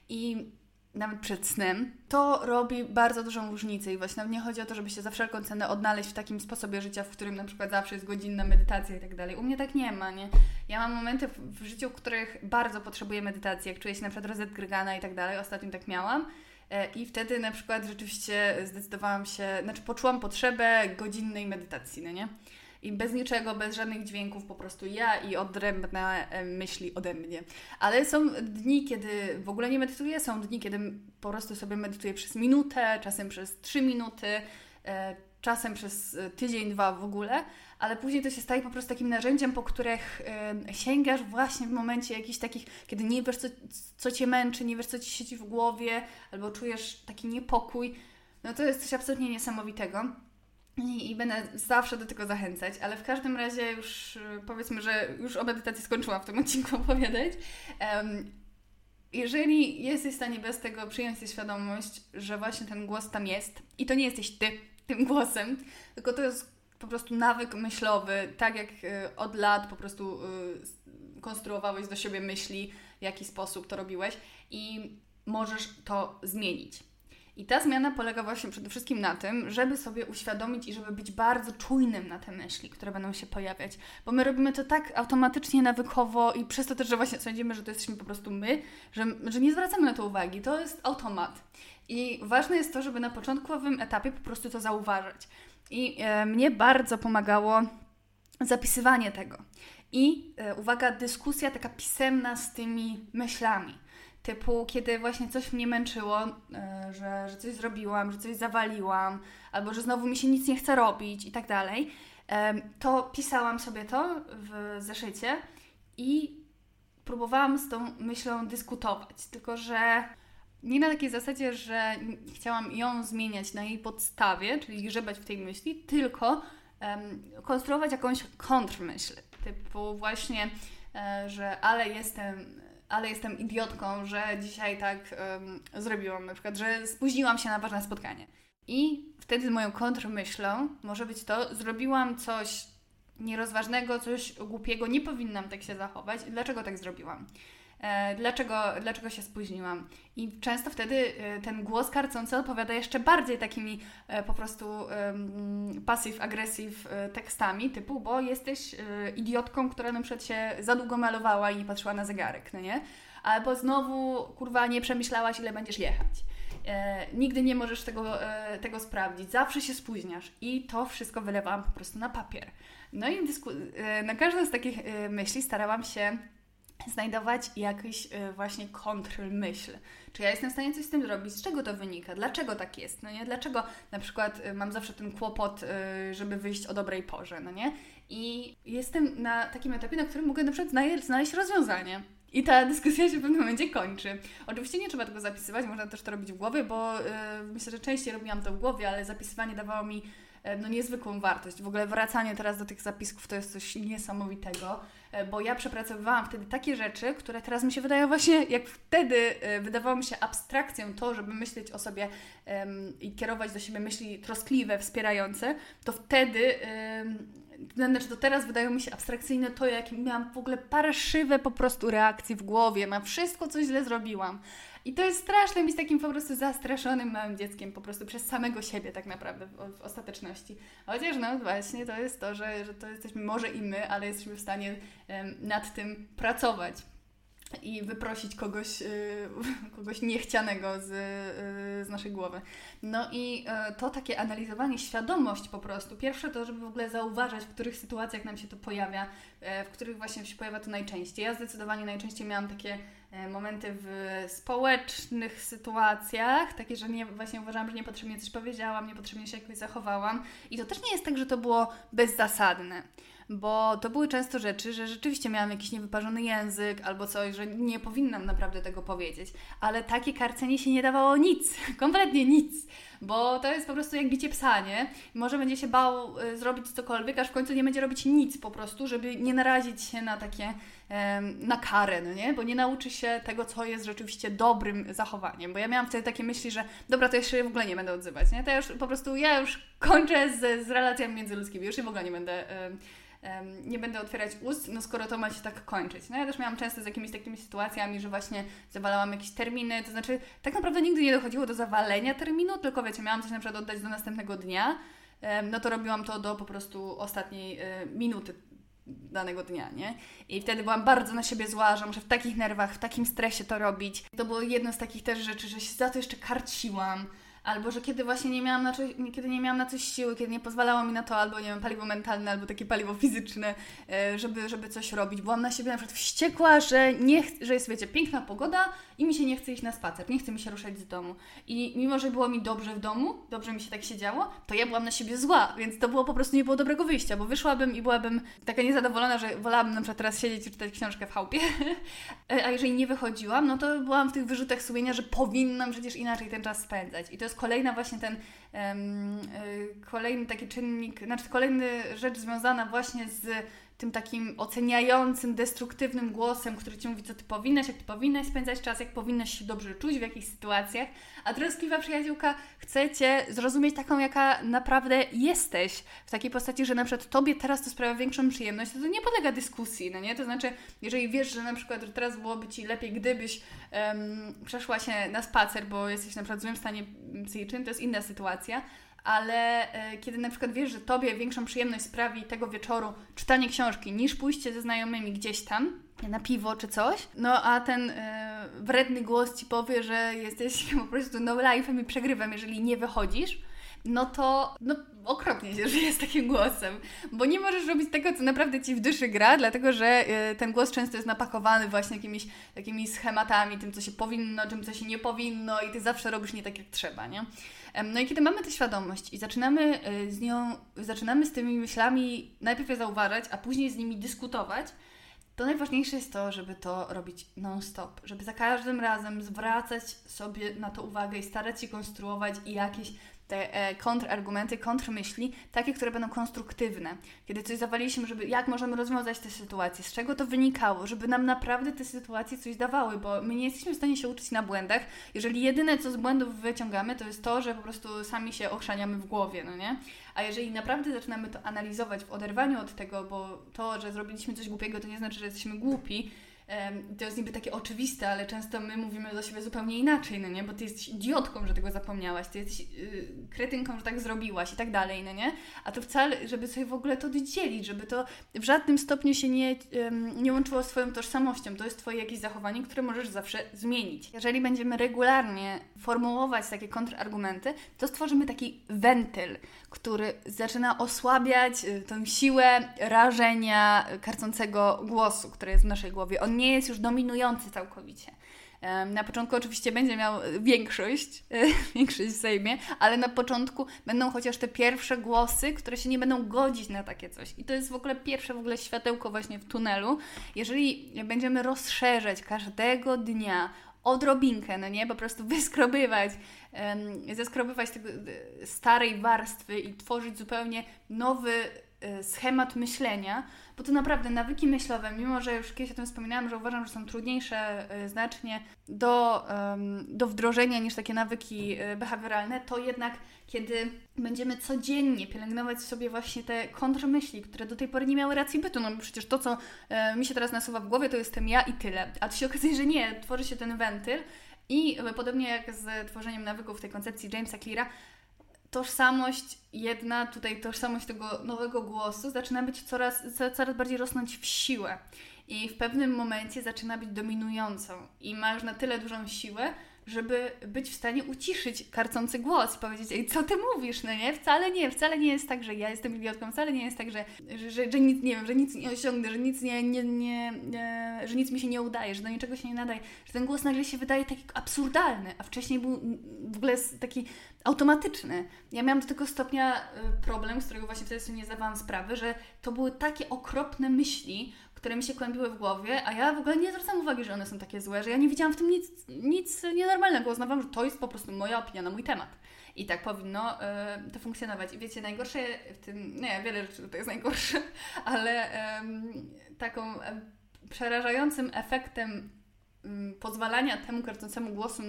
I nawet przed snem, to robi bardzo dużą różnicę i właśnie nie chodzi o to, żeby się za wszelką cenę odnaleźć w takim sposobie życia, w którym na przykład zawsze jest godzinna medytacja i tak dalej. U mnie tak nie ma, nie? Ja mam momenty w, życiu, w których bardzo potrzebuję medytacji, jak czuję się na przykład rozetgrgana i tak dalej. Ostatnio tak miałam. E, I wtedy na przykład rzeczywiście zdecydowałam się, znaczy poczułam potrzebę godzinnej medytacji, no nie? I bez niczego, bez żadnych dźwięków, po prostu ja i odrębne e, myśli ode mnie. Ale są dni, kiedy w ogóle nie medytuję, są dni, kiedy po prostu sobie medytuję przez minutę, czasem przez trzy minuty, e, czasem przez e, tydzień, dwa w ogóle, ale później to się staje po prostu takim narzędziem, po których sięgasz właśnie w momencie jakichś takich, kiedy nie wiesz, co, co Cię męczy, nie wiesz, co Ci siedzi w głowie, albo czujesz taki niepokój. No to jest coś absolutnie niesamowitego. I, I, będę zawsze do tego zachęcać, ale w każdym razie już y, powiedzmy, że już o medytacji skończyłam w tym odcinku opowiadać. Um, jeżeli jesteś w stanie bez tego przyjąć sobie świadomość, że właśnie ten głos tam jest i to nie jesteś ty tym głosem, tylko to jest po prostu nawyk myślowy, tak jak y, od lat po prostu y, konstruowałeś do siebie myśli, w jaki sposób to robiłeś i możesz to zmienić. I ta zmiana polega właśnie przede wszystkim na tym, żeby sobie uświadomić i żeby być bardzo czujnym na te myśli, które będą się pojawiać. Bo my robimy to tak automatycznie, nawykowo i przez to też, że właśnie sądzimy, że to jesteśmy po prostu my, że, że nie zwracamy na to uwagi. To jest automat. I ważne jest to, żeby na początkowym etapie po prostu to zauważać. I e, mnie bardzo pomagało zapisywanie tego. I e, uwaga, dyskusja taka pisemna z tymi myślami. Typu, kiedy właśnie coś mnie męczyło, e, że, że coś zrobiłam, że coś zawaliłam, albo że znowu mi się nic nie chce robić i tak dalej, to pisałam sobie to w zeszycie i próbowałam z tą myślą dyskutować. Tylko, że nie na takiej zasadzie, że chciałam ją zmieniać na jej podstawie, czyli grzebać w tej myśli, tylko konstruować jakąś kontrmyśl. Typu właśnie, e, że ale jestem ale jestem idiotką, że dzisiaj tak um, zrobiłam, na przykład, że spóźniłam się na ważne spotkanie. I wtedy moją kontrmyślą może być to, zrobiłam coś nierozważnego, coś głupiego, nie powinnam tak się zachować. Dlaczego tak zrobiłam? E, dlaczego, dlaczego się spóźniłam. I często wtedy e, ten głos karcący odpowiada jeszcze bardziej takimi e, po prostu passive-aggressive tekstami, typu, bo jesteś idiotką, która na przykład się za długo malowała i nie patrzyła na zegarek, no nie? Albo znowu, kurwa, nie przemyślałaś, ile będziesz jechać. E, nigdy nie możesz tego, e, tego sprawdzić, zawsze się spóźniasz i to wszystko wylewałam po prostu na papier. No i e, na każdą z takich myśli starałam się znajdować jakiś y, właśnie kontrmyśl. Czy ja jestem w stanie coś z tym zrobić? Z czego to wynika? Dlaczego tak jest? No nie? Dlaczego na przykład y, mam zawsze ten kłopot, y, żeby wyjść o dobrej porze, no nie? I jestem na takim etapie, na którym mogę na przykład znaleźć rozwiązanie. I ta dyskusja się w pewnym momencie kończy. Oczywiście nie trzeba tego zapisywać, można też to robić w głowie, bo yy, myślę, że częściej robiłam to w głowie, ale zapisywanie dawało mi yy, no, niezwykłą wartość. W ogóle wracanie teraz do tych zapisków to jest coś niesamowitego. E, bo ja przepracowywałam wtedy takie rzeczy, które teraz mi się wydają właśnie, jak wtedy e, wydawało mi się abstrakcją to, żeby myśleć o sobie um, i kierować do siebie myśli troskliwe, wspierające, to wtedy um, znaczy to teraz wydają mi się abstrakcyjne to, jak miałam w ogóle paraszywe po prostu reakcji w głowie na wszystko, co źle zrobiłam. I to jest straszne być takim po prostu zastraszonym małym dzieckiem, po prostu przez samego siebie tak naprawdę w, w ostateczności. Chociaż no właśnie to jest to, że, że to jesteśmy może i my, ale jesteśmy w stanie um, nad tym pracować i wyprosić kogoś, yy, kogoś niechcianego z, yy, z naszej głowy. No i yy, to takie analizowanie, świadomość po prostu. Pierwsze to, żeby w ogóle zauważać, w których sytuacjach nam się to pojawia, w których właśnie się pojawia to najczęściej. Ja zdecydowanie najczęściej miałam takie momenty w społecznych sytuacjach, takie, że nie, właśnie uważałam, że niepotrzebnie coś powiedziałam, niepotrzebnie się jakoś zachowałam. I to też nie jest tak, że to było bezzasadne bo to były często rzeczy, że rzeczywiście miałam jakiś niewyparzony język albo coś, że nie powinnam naprawdę tego powiedzieć. Ale takie karcenie się nie dawało nic, kompletnie nic, bo to jest po prostu jak bicie psa, nie? Może będzie się bał y, zrobić cokolwiek, aż w końcu nie będzie robić nic po prostu, żeby nie narazić się na takie na karę, no nie? Bo nie nauczy się tego, co jest rzeczywiście dobrym zachowaniem. Bo ja miałam wtedy takie myśli, że dobra, to jeszcze w ogóle nie będę odzywać, nie? To ja już po prostu, ja już kończę z, z relacjami międzyludzkimi. Już się w ogóle nie będę nie będę otwierać ust, no skoro to ma się tak kończyć. No ja też miałam często z jakimiś takimi sytuacjami, że właśnie zawalałam jakieś terminy, to znaczy tak naprawdę nigdy nie dochodziło do zawalenia terminu, tylko wiecie, miałam coś na przykład oddać do następnego dnia, no to robiłam to do po prostu ostatniej e, minuty danego dnia, nie? I wtedy byłam bardzo na siebie zła, że muszę w takich nerwach, w takim stresie to robić. To było jedno z takich też rzeczy, że się za to jeszcze karciłam, albo że kiedy właśnie nie miałam na coś, kiedy nie miałam na coś siły, kiedy nie pozwalało mi na to albo nie wiem, paliwo mentalne, albo takie paliwo fizyczne, e, żeby, żeby coś robić. Byłam na siebie na przykład wściekła, że nie że jest, wiecie, piękna pogoda i mi się nie chce iść na spacer, nie chce mi się ruszać z domu. I mimo, że było mi dobrze w domu, dobrze mi się tak siedziało, to ja byłam na siebie zła, więc to było po prostu nie było dobrego wyjścia, bo wyszłabym i byłabym taka niezadowolona, że wolałabym na przykład teraz siedzieć i czytać książkę w chałupie. A jeżeli nie wychodziłam, no to byłam w tych wyrzutach sumienia, że powinnam przecież inaczej ten czas spędzać. I to jest kolejna właśnie ten um, kolejny taki czynnik, znaczy kolejny rzecz związana właśnie z tym takim oceniającym, destruktywnym głosem, który ci mówi, co ty powinnaś, jak ty powinnaś spędzać czas, jak powinnaś się dobrze czuć w jakichś sytuacjach. A troskliwa przyjaciółka chce cię zrozumieć taką, jaka naprawdę jesteś. W takiej postaci, że na przykład tobie teraz to sprawia większą przyjemność, to, to nie podlega dyskusji, no nie? To znaczy, jeżeli wiesz, że na przykład teraz byłoby ci lepiej, gdybyś um, przeszła się na spacer, bo jesteś na przykład w złym stanie psychicznym, to jest inna sytuacja, ale e, kiedy na przykład wiesz, że tobie większą przyjemność sprawi tego wieczoru czytanie książki niż pójście ze znajomymi gdzieś tam na piwo czy coś, no a ten e, wredny głos ci powie, że jesteś po prostu no life'em i przegrywam, jeżeli nie wychodzisz, no to no, okropnie się żyje z takim głosem, bo nie możesz robić tego, co naprawdę ci w duszy gra, dlatego że y, ten głos często jest napakowany właśnie jakimiś takimi schematami, tym, co się powinno, czym, co się nie powinno i ty zawsze robisz nie tak, jak trzeba, nie? No i kiedy mamy tę świadomość i zaczynamy y, z nią, zaczynamy z tymi myślami najpierw je zauważać, a później z nimi dyskutować, to najważniejsze jest to, żeby to robić non-stop, żeby za każdym razem zwracać sobie na to uwagę i starać się konstruować jakieś te e, kontrargumenty, kontrmyśli, takie, które będą konstruktywne. Kiedy coś zawaliliśmy, żeby jak możemy rozwiązać tę sytuację, z czego to wynikało, żeby nam naprawdę te sytuacje coś dawały, bo my nie jesteśmy w stanie się uczyć na błędach, jeżeli jedyne, co z błędów wyciągamy, to jest to, że po prostu sami się ochrzaniamy w głowie, no nie? A jeżeli naprawdę zaczynamy to analizować w oderwaniu od tego, bo to, że zrobiliśmy coś głupiego, to nie znaczy, że jesteśmy głupi, to jest niby takie oczywiste, ale często my mówimy do siebie zupełnie inaczej, no nie? Bo ty jesteś idiotką, że tego zapomniałaś, ty jesteś yy, kretynką, że tak zrobiłaś i tak dalej, no nie? A to wcale, żeby sobie w ogóle to oddzielić, żeby to w żadnym stopniu się nie, yy, nie łączyło z Twoją tożsamością. To jest Twoje jakieś zachowanie, które możesz zawsze zmienić. Jeżeli będziemy regularnie formułować takie kontrargumenty, to stworzymy taki wentyl, który zaczyna osłabiać yy, tą siłę rażenia karcącego głosu, który jest w naszej głowie. On nie jest już dominujący całkowicie. Na początku oczywiście będzie miał większość, większość w Sejmie, ale na początku będą chociaż te pierwsze głosy, które się nie będą godzić na takie coś. I to jest w ogóle pierwsze w ogóle światełko właśnie w tunelu. Jeżeli będziemy rozszerzać każdego dnia odrobinkę, no nie, po prostu wyskrobywać, zeskrobywać tego e, starej warstwy i tworzyć zupełnie nowy e, schemat myślenia, bo to naprawdę nawyki myślowe, mimo że już kiedyś o tym wspominałam, że uważam, że są trudniejsze y, znacznie do, do wdrożenia niż takie nawyki y, behawioralne, to jednak kiedy będziemy codziennie pielęgnować sobie właśnie te kontrmyśli, które do tej pory nie miały racji bytu, no bo przecież to, co y, mi się teraz nasuwa w głowie, to jestem ja i tyle. A tu się okazuje, że nie, tworzy się ten wentyl i podobnie jak z tworzeniem nawyków w tej koncepcji Jamesa Cleara, tożsamość jedna, tutaj tożsamość tego nowego głosu zaczyna być coraz, coraz bardziej rosnąć w siłę. I w pewnym momencie zaczyna być dominującą. I ma już na tyle dużą siłę, żeby być w stanie uciszyć karcący głos powiedzieć, ej, co ty mówisz, no nie? Wcale nie, wcale nie jest tak, że ja jestem idiotką, wcale nie jest tak, że, że, że, że nic, nie wiem, że nic nie osiągnę, że nic nie, nie, nie, nie, że nic mi się nie udaje, że do niczego się nie nadaje, że ten głos nagle się wydaje taki absurdalny, a wcześniej był w ogóle taki automatyczny. Ja miałam do tego stopnia y, problem, z którego właśnie wtedy sobie nie zdawałam sprawy, że to były takie okropne myśli, które mi się kłębiły w głowie, a ja w ogóle nie zwracam uwagi, że one są takie złe, że ja nie widziałam w tym nic, nic nienormalnego. Uznawam, że to jest po prostu moja opinia na mój temat. I tak powinno y, to funkcjonować. I wiecie, najgorsze w tym, nie, wiele rzeczy tutaj jest najgorsze, ale y, taką y, przerażającym efektem pozwalania temu karcącemu głosu,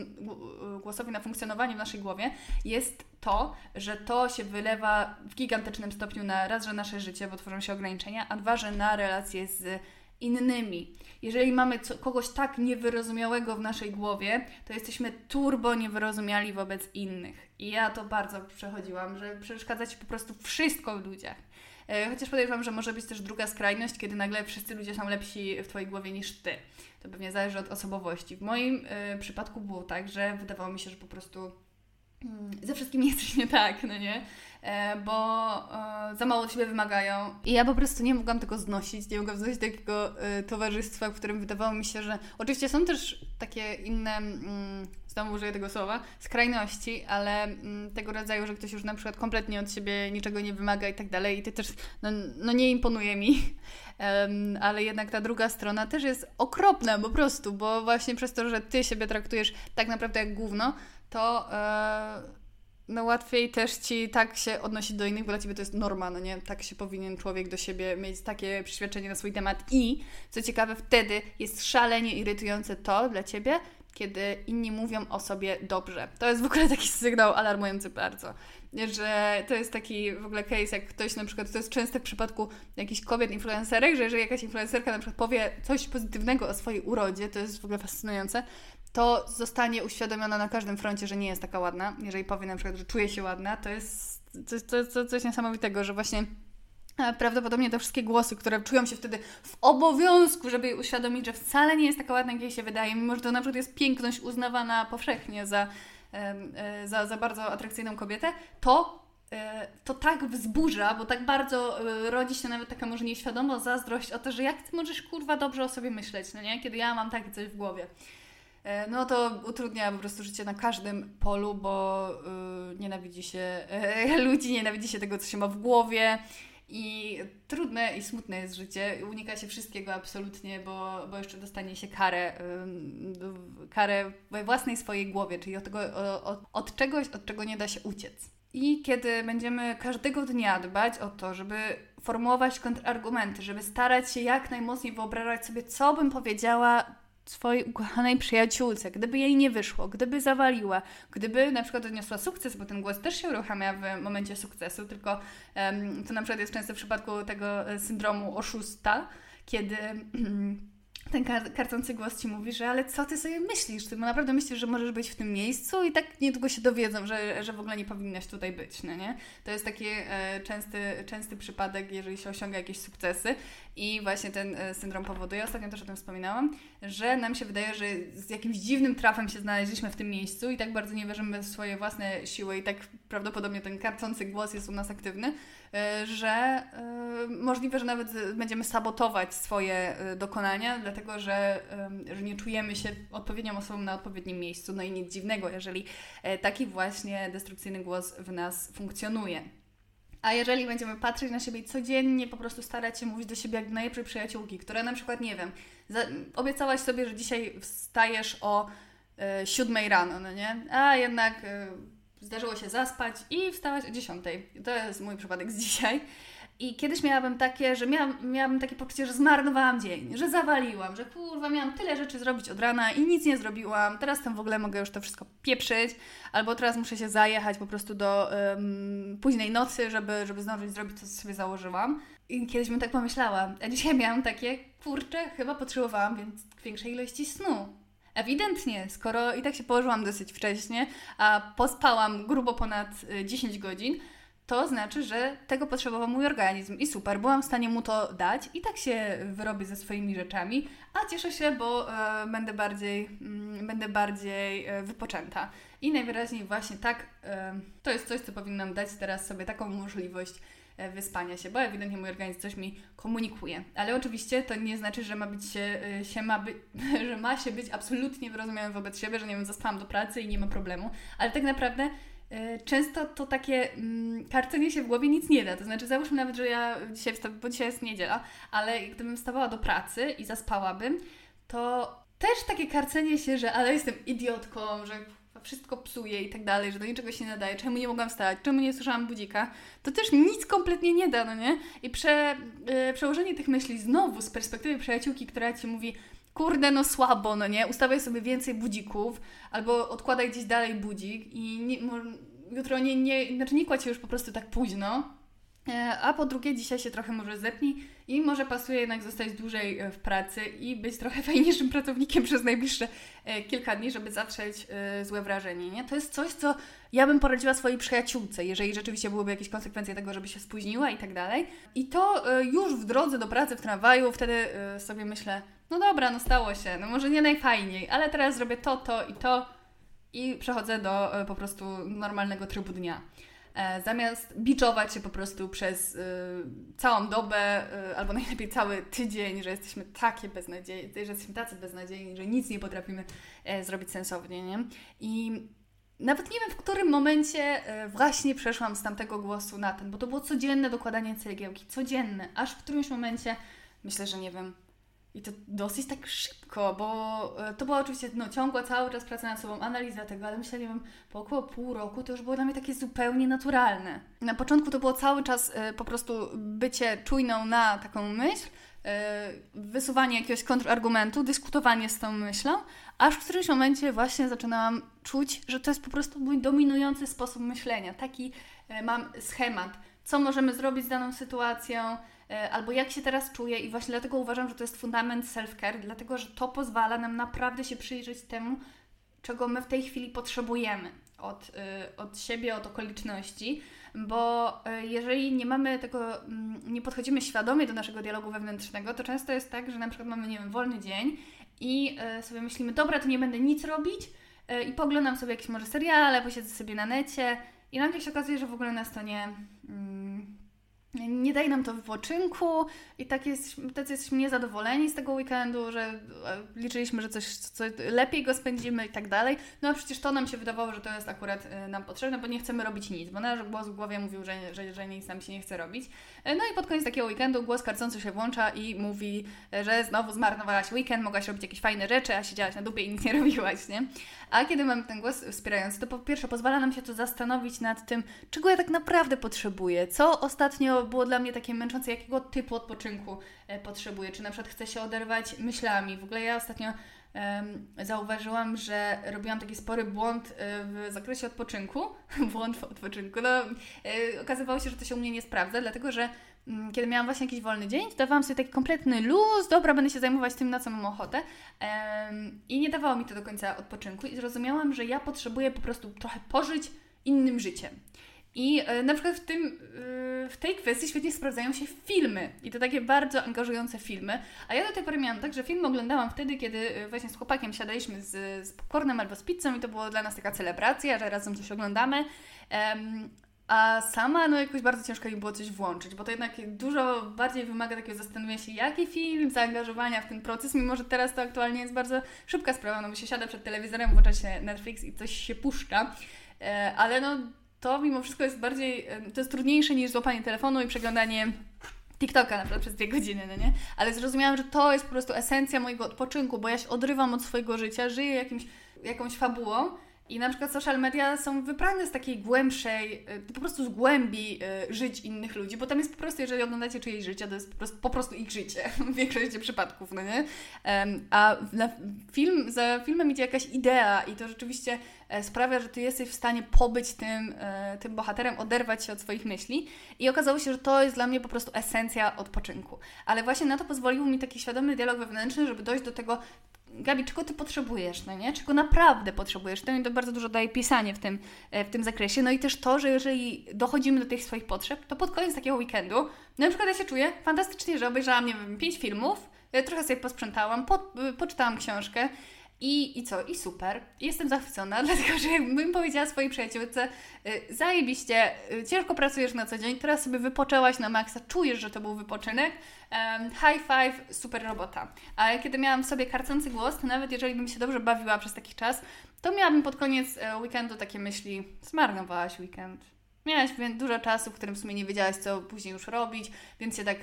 głosowi na funkcjonowanie w naszej głowie jest to, że to się wylewa w gigantycznym stopniu na raz, że nasze życie, bo tworzą się ograniczenia, a dwa, że na relacje z innymi. Jeżeli mamy co, kogoś tak niewyrozumiałego w naszej głowie, to jesteśmy turbo niewyrozumiali wobec innych. I ja to bardzo przechodziłam, że przeszkadza Ci po prostu wszystko w ludziach. E, chociaż podejrzewam, że może być też druga skrajność, kiedy nagle wszyscy ludzie są lepsi w Twojej głowie niż Ty. To pewnie zależy od osobowości. W moim y, przypadku było tak, że wydawało mi się, że po prostu ze wszystkim jesteś nie tak, no nie? E, bo e, za mało od siebie wymagają. I ja po prostu nie mogłam tego znosić, nie mogłam znosić takiego e, towarzystwa, w którym wydawało mi się, że oczywiście są też takie inne, mm, znowu użyję tego słowa, skrajności, ale mm, tego rodzaju, że ktoś już na przykład kompletnie od siebie niczego nie wymaga i tak dalej i ty też, no, no nie imponuje mi. Ale jednak ta druga strona też jest okropna po prostu, bo właśnie przez to, że ty siebie traktujesz tak naprawdę jak gówno, to no łatwiej też ci tak się odnosić do innych, bo dla ciebie to jest norma, no nie? Tak się powinien człowiek do siebie mieć takie przeświadczenie na swój temat i co ciekawe, wtedy jest szalenie irytujące to dla ciebie, kiedy inni mówią o sobie dobrze. To jest w ogóle taki sygnał alarmujący bardzo, że to jest taki w ogóle case, jak ktoś na przykład, to jest częste w przypadku jakichś kobiet influencerek, że jeżeli jakaś influencerka na przykład powie coś pozytywnego o swojej urodzie, to jest w ogóle fascynujące, to zostanie uświadomiona na każdym froncie, że nie jest taka ładna. Jeżeli powie na przykład, że czuje się ładna, to jest coś, coś, coś, niesamowitego, że właśnie e, prawdopodobnie te wszystkie głosy, które czują się wtedy w obowiązku, żeby jej uświadomić, że wcale nie jest taka ładna, jak jej się wydaje, mimo że to na przykład jest piękność uznawana powszechnie za, e, za, za bardzo atrakcyjną kobietę, to e, to tak wzburza, bo tak bardzo rodzi się nawet taka może nieświadoma zazdrość o to, że jak ty możesz kurwa dobrze o sobie myśleć, no nie? Kiedy ja mam takie coś w głowie. E, no to utrudnia po prostu życie na każdym polu, bo yy, nienawidzi się yy, ludzi, nienawidzi się tego, co się ma w głowie. I trudne i smutne jest życie. Unika się wszystkiego absolutnie, bo, bo jeszcze dostanie się karę, yy, karę we własnej swojej głowie, czyli od, tego, od, od czegoś, od czego nie da się uciec. I kiedy będziemy każdego dnia dbać o to, żeby formułować kontrargumenty, żeby starać się jak najmocniej wyobrażać sobie, co bym powiedziała swojej ukochanej przyjaciółce, gdyby jej nie wyszło, gdyby zawaliła, gdyby na przykład odniosła sukces, bo ten głos też się uruchamia w momencie sukcesu, tylko um, to na przykład jest często w przypadku tego e, syndromu oszusta, kiedy ten kar karcący głos ci mówi, że ale co ty sobie myślisz? Ty naprawdę myślisz, że możesz być w tym miejscu? I tak niedługo się dowiedzą, że, że w ogóle nie powinnaś tutaj być, no nie? To jest taki e, częsty, częsty przypadek, jeżeli się osiąga jakieś sukcesy. I właśnie ten e, syndrom powoduje, ostatnio też o tym wspominałam, że nam się wydaje, że z jakimś dziwnym trafem się znaleźliśmy w tym miejscu i tak bardzo nie wierzymy w swoje własne siły i tak prawdopodobnie ten karcący głos jest u nas aktywny, e, że e, możliwe, że nawet będziemy sabotować swoje dokonania, dlatego że, że nie czujemy się odpowiednią osobą na odpowiednim miejscu. No i nic dziwnego, jeżeli taki właśnie destrukcyjny głos w nas funkcjonuje. A jeżeli będziemy patrzeć na siebie codziennie po prostu starać się mówić do siebie jak do najlepszej przyjaciółki, która na przykład, nie wiem, obiecałaś sobie, że dzisiaj wstajesz o y, siódmej rano, no nie? A jednak y, zdarzyło się zaspać i wstałaś o dziesiątej. To jest mój przypadek z dzisiaj. I kiedyś miałabym takie, że miałam, miałabym takie poczucie, że zmarnowałam dzień, że zawaliłam, że kurwa, miałam tyle rzeczy zrobić od rana i nic nie zrobiłam. Teraz tam w ogóle mogę już to wszystko pieprzyć, albo teraz muszę się zajechać po prostu do um, późnej nocy, żeby, żeby zdążyć zrobić to, co sobie założyłam. I kiedyś bym tak pomyślała, a dzisiaj miałam takie, kurczę, chyba potrzebowałam więc większej ilości snu. Ewidentnie, skoro i tak się położyłam dosyć wcześnie, a pospałam grubo ponad 10 y, godzin, to znaczy, że tego potrzebował mój organizm i super, byłam w stanie mu to dać i tak się wyrobię ze swoimi rzeczami, a cieszę się, bo e, będę bardziej, mm, będę bardziej e, wypoczęta. I najwyraźniej właśnie tak, e, to jest coś, co powinnam dać teraz sobie taką możliwość e, wyspania się, bo ewidentnie mój organizm coś mi komunikuje. Ale oczywiście to nie znaczy, że ma być się, e, się ma by, że ma się być absolutnie wyrozumiałym wobec siebie, że nie wiem, zaspałam do pracy i nie ma problemu, ale tak naprawdę często to takie mm, karcenie się w głowie nic nie da. To znaczy, załóżmy nawet, że ja dzisiaj wstawałam, bo dzisiaj jest niedziela, ale gdybym wstawała do pracy i zaspałabym, to też takie karcenie się, że ale jestem idiotką, że wszystko psuje i tak dalej, że do niczego się nie nadaje, czemu nie mogłam wstać, czemu nie słyszałam budzika, to też nic kompletnie nie da, no nie? I prze, yy, przełożenie tych myśli znowu z perspektywy przyjaciółki, która Ci mówi kurde, no słabo, no nie? Ustawiaj sobie więcej budzików, albo odkładaj gdzieś dalej budzik i nie, jutro nie, nie, znaczy nie kładź się już po prostu tak późno, E, a po drugie, dzisiaj się trochę może zepnij i może pasuje jednak zostać dłużej e, w pracy i być trochę fajniejszym pracownikiem przez najbliższe e, kilka dni, żeby zatrzeć złe wrażenie. Nie? To jest coś, co ja bym poradziła swojej przyjaciółce, jeżeli rzeczywiście byłyby jakieś konsekwencje tego, żeby się spóźniła i tak dalej. I to już w drodze do pracy w tramwaju, wtedy sobie myślę, no dobra, no stało się, no może nie najfajniej, ale teraz zrobię to, to i to i przechodzę do po prostu normalnego trybu dnia. E, zamiast biczować się po prostu przez y, całą dobę, y, albo najlepiej cały tydzień, że jesteśmy takie beznadziejni, że jesteśmy tacy beznadziejni, że nic nie potrafimy e, zrobić sensownie, nie? I nawet nie wiem, w którym momencie e, właśnie przeszłam z tamtego głosu na ten, bo to było codzienne dokładanie cegiełki, codzienne, aż w którymś momencie, myślę, że nie wiem, i to dosyć tak szybko, bo e, to była oczywiście no, ciągła cały czas praca nad sobą, analiza tego, ale myślę, nie wiem, po około pół roku to już było dla mnie takie zupełnie naturalne. Na początku to było cały czas y, po prostu bycie czujną na taką myśl, y, wysuwanie jakiegoś kontrargumentu, dyskutowanie z tą myślą, aż w którymś momencie właśnie zaczynałam czuć, że to jest po prostu mój dominujący sposób myślenia. Taki mam schemat, co możemy zrobić z daną sytuacją, E, albo jak się teraz czuję i właśnie dlatego uważam, że to jest fundament self-care, dlatego że to pozwala nam naprawdę się przyjrzeć temu, czego my w tej chwili potrzebujemy od, e, od siebie, od okoliczności, bo e, jeżeli nie mamy tego, mm, nie podchodzimy świadomie do naszego dialogu wewnętrznego, to często jest tak, że na przykład mamy, nie wiem, wolny dzień i sobie myślimy, dobra, to nie będę nic robić i poglądam sobie jakieś może seriale, posiedzę sobie na necie i nagle się okazuje, że w ogóle nas to nie, mm, nie daje nam to wypoczynku i tak jest, tacy jesteśmy niezadowoleni z tego weekendu, że e, liczyliśmy, że coś, lepiej go spędzimy i tak dalej. No a przecież to nam się wydawało, że to jest akurat e, nam potrzebne, bo nie chcemy robić nic, bo nasz głos w głowie mówił, że, że, że nic nam się nie chce robić. E, no i pod koniec takiego weekendu głos karcący się włącza i mówi, że znowu zmarnowałaś weekend, mogłaś robić jakieś fajne rzeczy, a siedziałaś na dupie i nic nie robiłaś, nie? A kiedy mamy ten głos wspierający, to po pierwsze pozwala nam się to zastanowić nad tym, czego ja tak naprawdę potrzebuję, co ostatnio było dla mnie takie męczące, jakiego typu odpoczynku e, potrzebuję, czy na przykład chcę się oderwać myślami. W ogóle ja ostatnio zauważyłam, że robiłam taki spory błąd e, w zakresie odpoczynku. błąd w odpoczynku. No, e, okazywało się, że to się u mnie nie sprawdza, dlatego że mm, kiedy miałam właśnie jakiś wolny dzień, dawałam sobie taki kompletny luz, dobra, będę się zajmować tym, na co mam ochotę. I nie dawało mi to do końca odpoczynku i zrozumiałam, że ja potrzebuję po prostu trochę pożyć innym życiem. I e, na przykład w, tym, e, w tej kwestii świetnie sprawdzają się filmy. I to takie bardzo angażujące filmy. A ja do tej pory miałam tak, że film oglądałam wtedy, kiedy e, właśnie z chłopakiem siadaliśmy z, z popcornem albo z pizzą i to było dla nas taka celebracja, że razem coś oglądamy. A sama no jakoś bardzo ciężko mi było coś włączyć, bo to jednak dużo bardziej wymaga takiego zastanowienia się, jaki film, zaangażowania w ten proces, mimo że teraz to aktualnie jest bardzo szybka sprawa, no bo się siada przed telewizorem, włącza się Netflix i coś się puszcza. Ale no to mimo wszystko jest bardziej, to jest trudniejsze niż złapanie telefonu i przeglądanie TikToka na przykład przez dwie godziny, no nie? Ale zrozumiałam, że to jest po prostu esencja mojego odpoczynku, bo ja się odrywam od swojego życia, żyję jakimś, jakąś fabułą i na przykład social media są wyprane z takiej głębszej, y, po prostu z głębi y, żyć innych ludzi, bo tam jest po prostu, jeżeli oglądacie czyjeś życie, to jest po prostu, po prostu ich życie w większości przypadków, no nie? A film, za filmem idzie jakaś idea i to rzeczywiście e, sprawia, że ty jesteś w stanie pobyć tym, e, tym bohaterem, oderwać się od swoich myśli i okazało się, że to jest dla mnie po prostu esencja odpoczynku. Ale właśnie na to pozwolił mi taki świadomy dialog wewnętrzny, żeby dojść do tego, Gabi, czego ty potrzebujesz, no nie? Czego naprawdę potrzebujesz? To mi to bardzo dużo daje pisanie w tym, e, w tym zakresie. No i też to, że jeżeli dochodzimy do tych swoich potrzeb, to pod koniec takiego weekendu, na przykład ja się czuję fantastycznie, że obejrzałam, nie wiem, pięć filmów, e, trochę sobie posprzątałam, po, e, poczytałam książkę, i, I co? I super. Jestem zachwycona, dlatego że jakbym powiedziała swojej przyjaciółce, y, zajebiście, y, ciężko pracujesz na co dzień, teraz sobie wypoczęłaś na maksa, czujesz, że to był wypoczynek, um, high five, super robota. A kiedy miałam w sobie karcący głos, to nawet jeżeli bym się dobrze bawiła przez taki czas, to miałabym pod koniec e, weekendu takie myśli, zmarnowałaś weekend. Miałaś dużo czasu, w którym w sumie nie wiedziałaś, co później już robić, więc się tak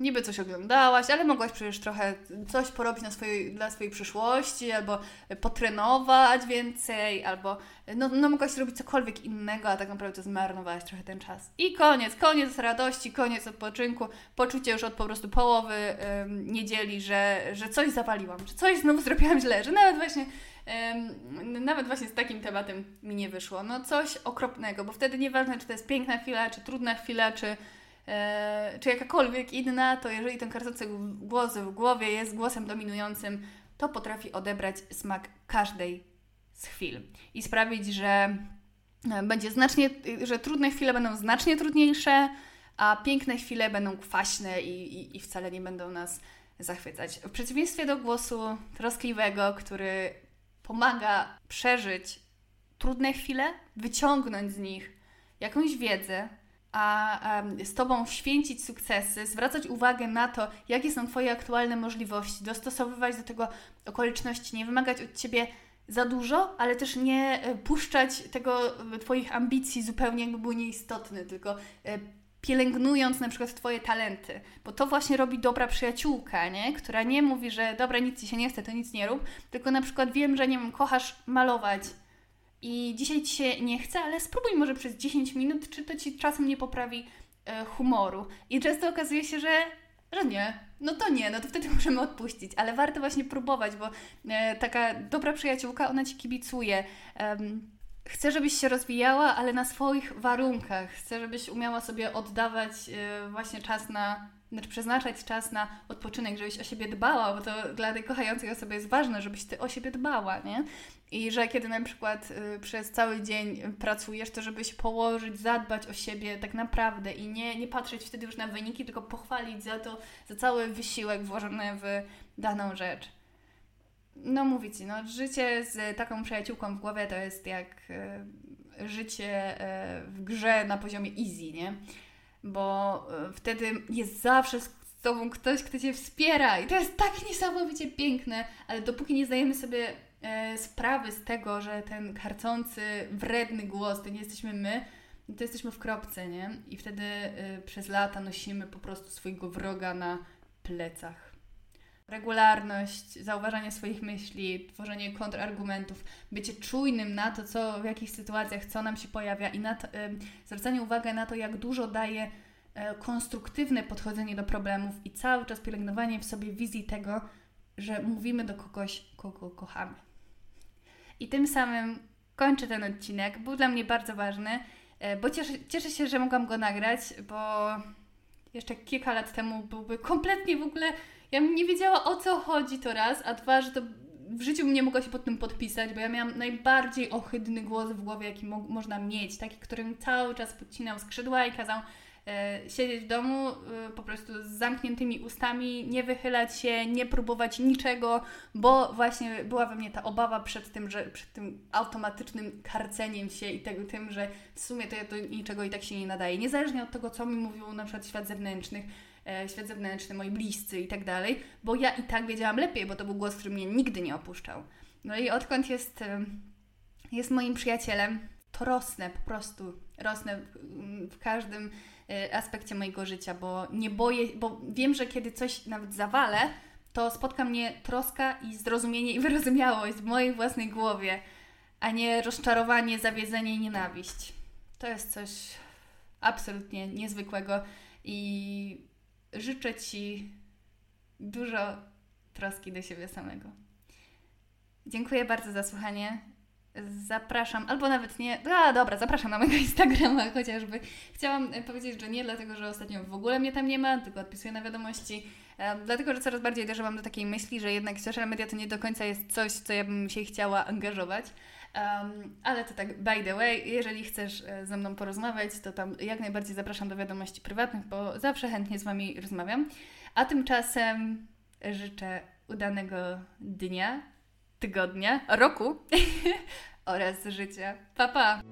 niby coś oglądałaś, ale mogłaś przecież trochę coś porobić na swojej, dla swojej przyszłości, albo potrenować więcej, albo no, no mogłaś robić cokolwiek innego, a tak naprawdę zmarnowałaś trochę ten czas. I koniec, koniec radości, koniec odpoczynku, poczucie już od po prostu połowy ym, niedzieli, że, że coś zawaliłam, że coś znowu zrobiłam źle, że nawet właśnie nawet właśnie z takim tematem mi nie wyszło. No coś okropnego, bo wtedy nieważne, czy to jest piękna chwila, czy trudna chwila, czy czy jakakolwiek inna, to jeżeli ten karcący głos w głowie jest głosem dominującym, to potrafi odebrać smak każdej z chwil i sprawić, że e, będzie znacznie, że trudne chwile będą znacznie trudniejsze, a piękne chwile będą kwaśne i, i, i wcale nie będą nas zachwycać. W przeciwieństwie do głosu troskliwego, który pomaga przeżyć trudne chwile, wyciągnąć z nich jakąś wiedzę, a z Tobą święcić sukcesy, zwracać uwagę na to, jakie są Twoje aktualne możliwości, dostosowywać do tego okoliczności, nie wymagać od Ciebie za dużo, ale też nie e, puszczać tego e, Twoich ambicji zupełnie jakby były nieistotne, tylko e, pielęgnując na przykład Twoje talenty, bo to właśnie robi dobra przyjaciółka, nie? która nie mówi, że dobra, nic Ci się nie chce, to nic nie rób, tylko na przykład wiem, że nie wiem, kochasz malować, i dzisiaj ci się nie chce, ale spróbuj może przez 10 minut, czy to ci czasem nie poprawi e, humoru. I często okazuje się, że, że nie. No to nie, no to wtedy możemy odpuścić, ale warto właśnie próbować, bo e, taka dobra przyjaciółka, ona ci kibicuje. Um, chcę, żebyś się rozwijała, ale na swoich warunkach. Chcę, żebyś umiała sobie oddawać e, właśnie czas na znaczy przeznaczać czas na odpoczynek, żebyś o siebie dbała, bo to dla tej kochającej osoby jest ważne, żebyś ty o siebie dbała, nie? I że kiedy na przykład y, przez cały dzień pracujesz, to żebyś położyć, zadbać o siebie tak naprawdę i nie, nie patrzeć wtedy już na wyniki, tylko pochwalić za to, za cały wysiłek włożony w daną rzecz. No mówię Ci, no życie z taką przyjaciółką w głowie to jest jak y, życie y, w grze na poziomie easy, nie? Bo e, wtedy jest zawsze z tobą ktoś, kto cię wspiera i to jest tak niesamowicie piękne, ale dopóki nie zdajemy sobie e, sprawy z tego, że ten karcący, wredny głos to nie jesteśmy my, to jesteśmy w kropce, nie? I wtedy e, przez lata nosimy po prostu swojego wroga na plecach. Regularność, zauważanie swoich myśli, tworzenie kontrargumentów, bycie czujnym na to, co w jakich sytuacjach, co nam się pojawia i na to, zwracanie uwagi na to, jak dużo daje e, konstruktywne podchodzenie do problemów i cały czas pielęgnowanie w sobie wizji tego, że mówimy do kogoś, kogo kochamy. I tym samym kończę ten odcinek. Był dla mnie bardzo ważny, e, bo cieszę, cieszę się, że mogłam go nagrać, bo jeszcze kilka lat temu byłby kompletnie w ogóle ja nie wiedziała o co chodzi to raz, a dwa, że to w życiu bym nie mogła się pod tym podpisać, bo ja miałam najbardziej ohydny głos w głowie, jaki mo można mieć, taki, którym cały czas podcinał skrzydła i kazał e, siedzieć w domu e, po prostu z zamkniętymi ustami, nie wychylać się, nie próbować niczego, bo właśnie była we mnie ta obawa przed tym, że przed tym automatycznym karceniem się i tego, tym, że w sumie to ja do niczego i tak się nie nadaje. Niezależnie od tego, co mi mówił na przykład świat zewnętrzny, E, świat zewnętrzny, moi bliscy i tak dalej, bo ja i tak wiedziałam lepiej, bo to był głos, który mnie nigdy nie opuszczał. No i odkąd jest, e, jest moim przyjacielem, to rosnę po prostu, rosnę w każdym e, aspekcie mojego życia, bo nie boję, bo wiem, że kiedy coś nawet zawalę, to spotka mnie troska i zrozumienie i wyrozumiałość w mojej własnej głowie, a nie rozczarowanie, zawiedzenie i nienawiść. To jest coś absolutnie niezwykłego i życzę Ci dużo troski do siebie samego. Dziękuję bardzo za słuchanie. Zapraszam, albo nawet nie. A dobra, zapraszam na mojego Instagrama chociażby. Chciałam powiedzieć, że nie dlatego, że ostatnio w ogóle mnie tam nie ma, tylko odpisuję na wiadomości. Um, dlatego, że coraz bardziej dojrzewam do takiej myśli, że jednak social media to nie do końca jest coś, co ja bym się chciała angażować. Um, ale to tak, by the way, jeżeli chcesz e, ze mną porozmawiać, to tam jak najbardziej zapraszam do wiadomości prywatnych, bo zawsze chętnie z Wami rozmawiam. A tymczasem życzę udanego dnia, tygodnia, roku oraz życia. Pa, pa!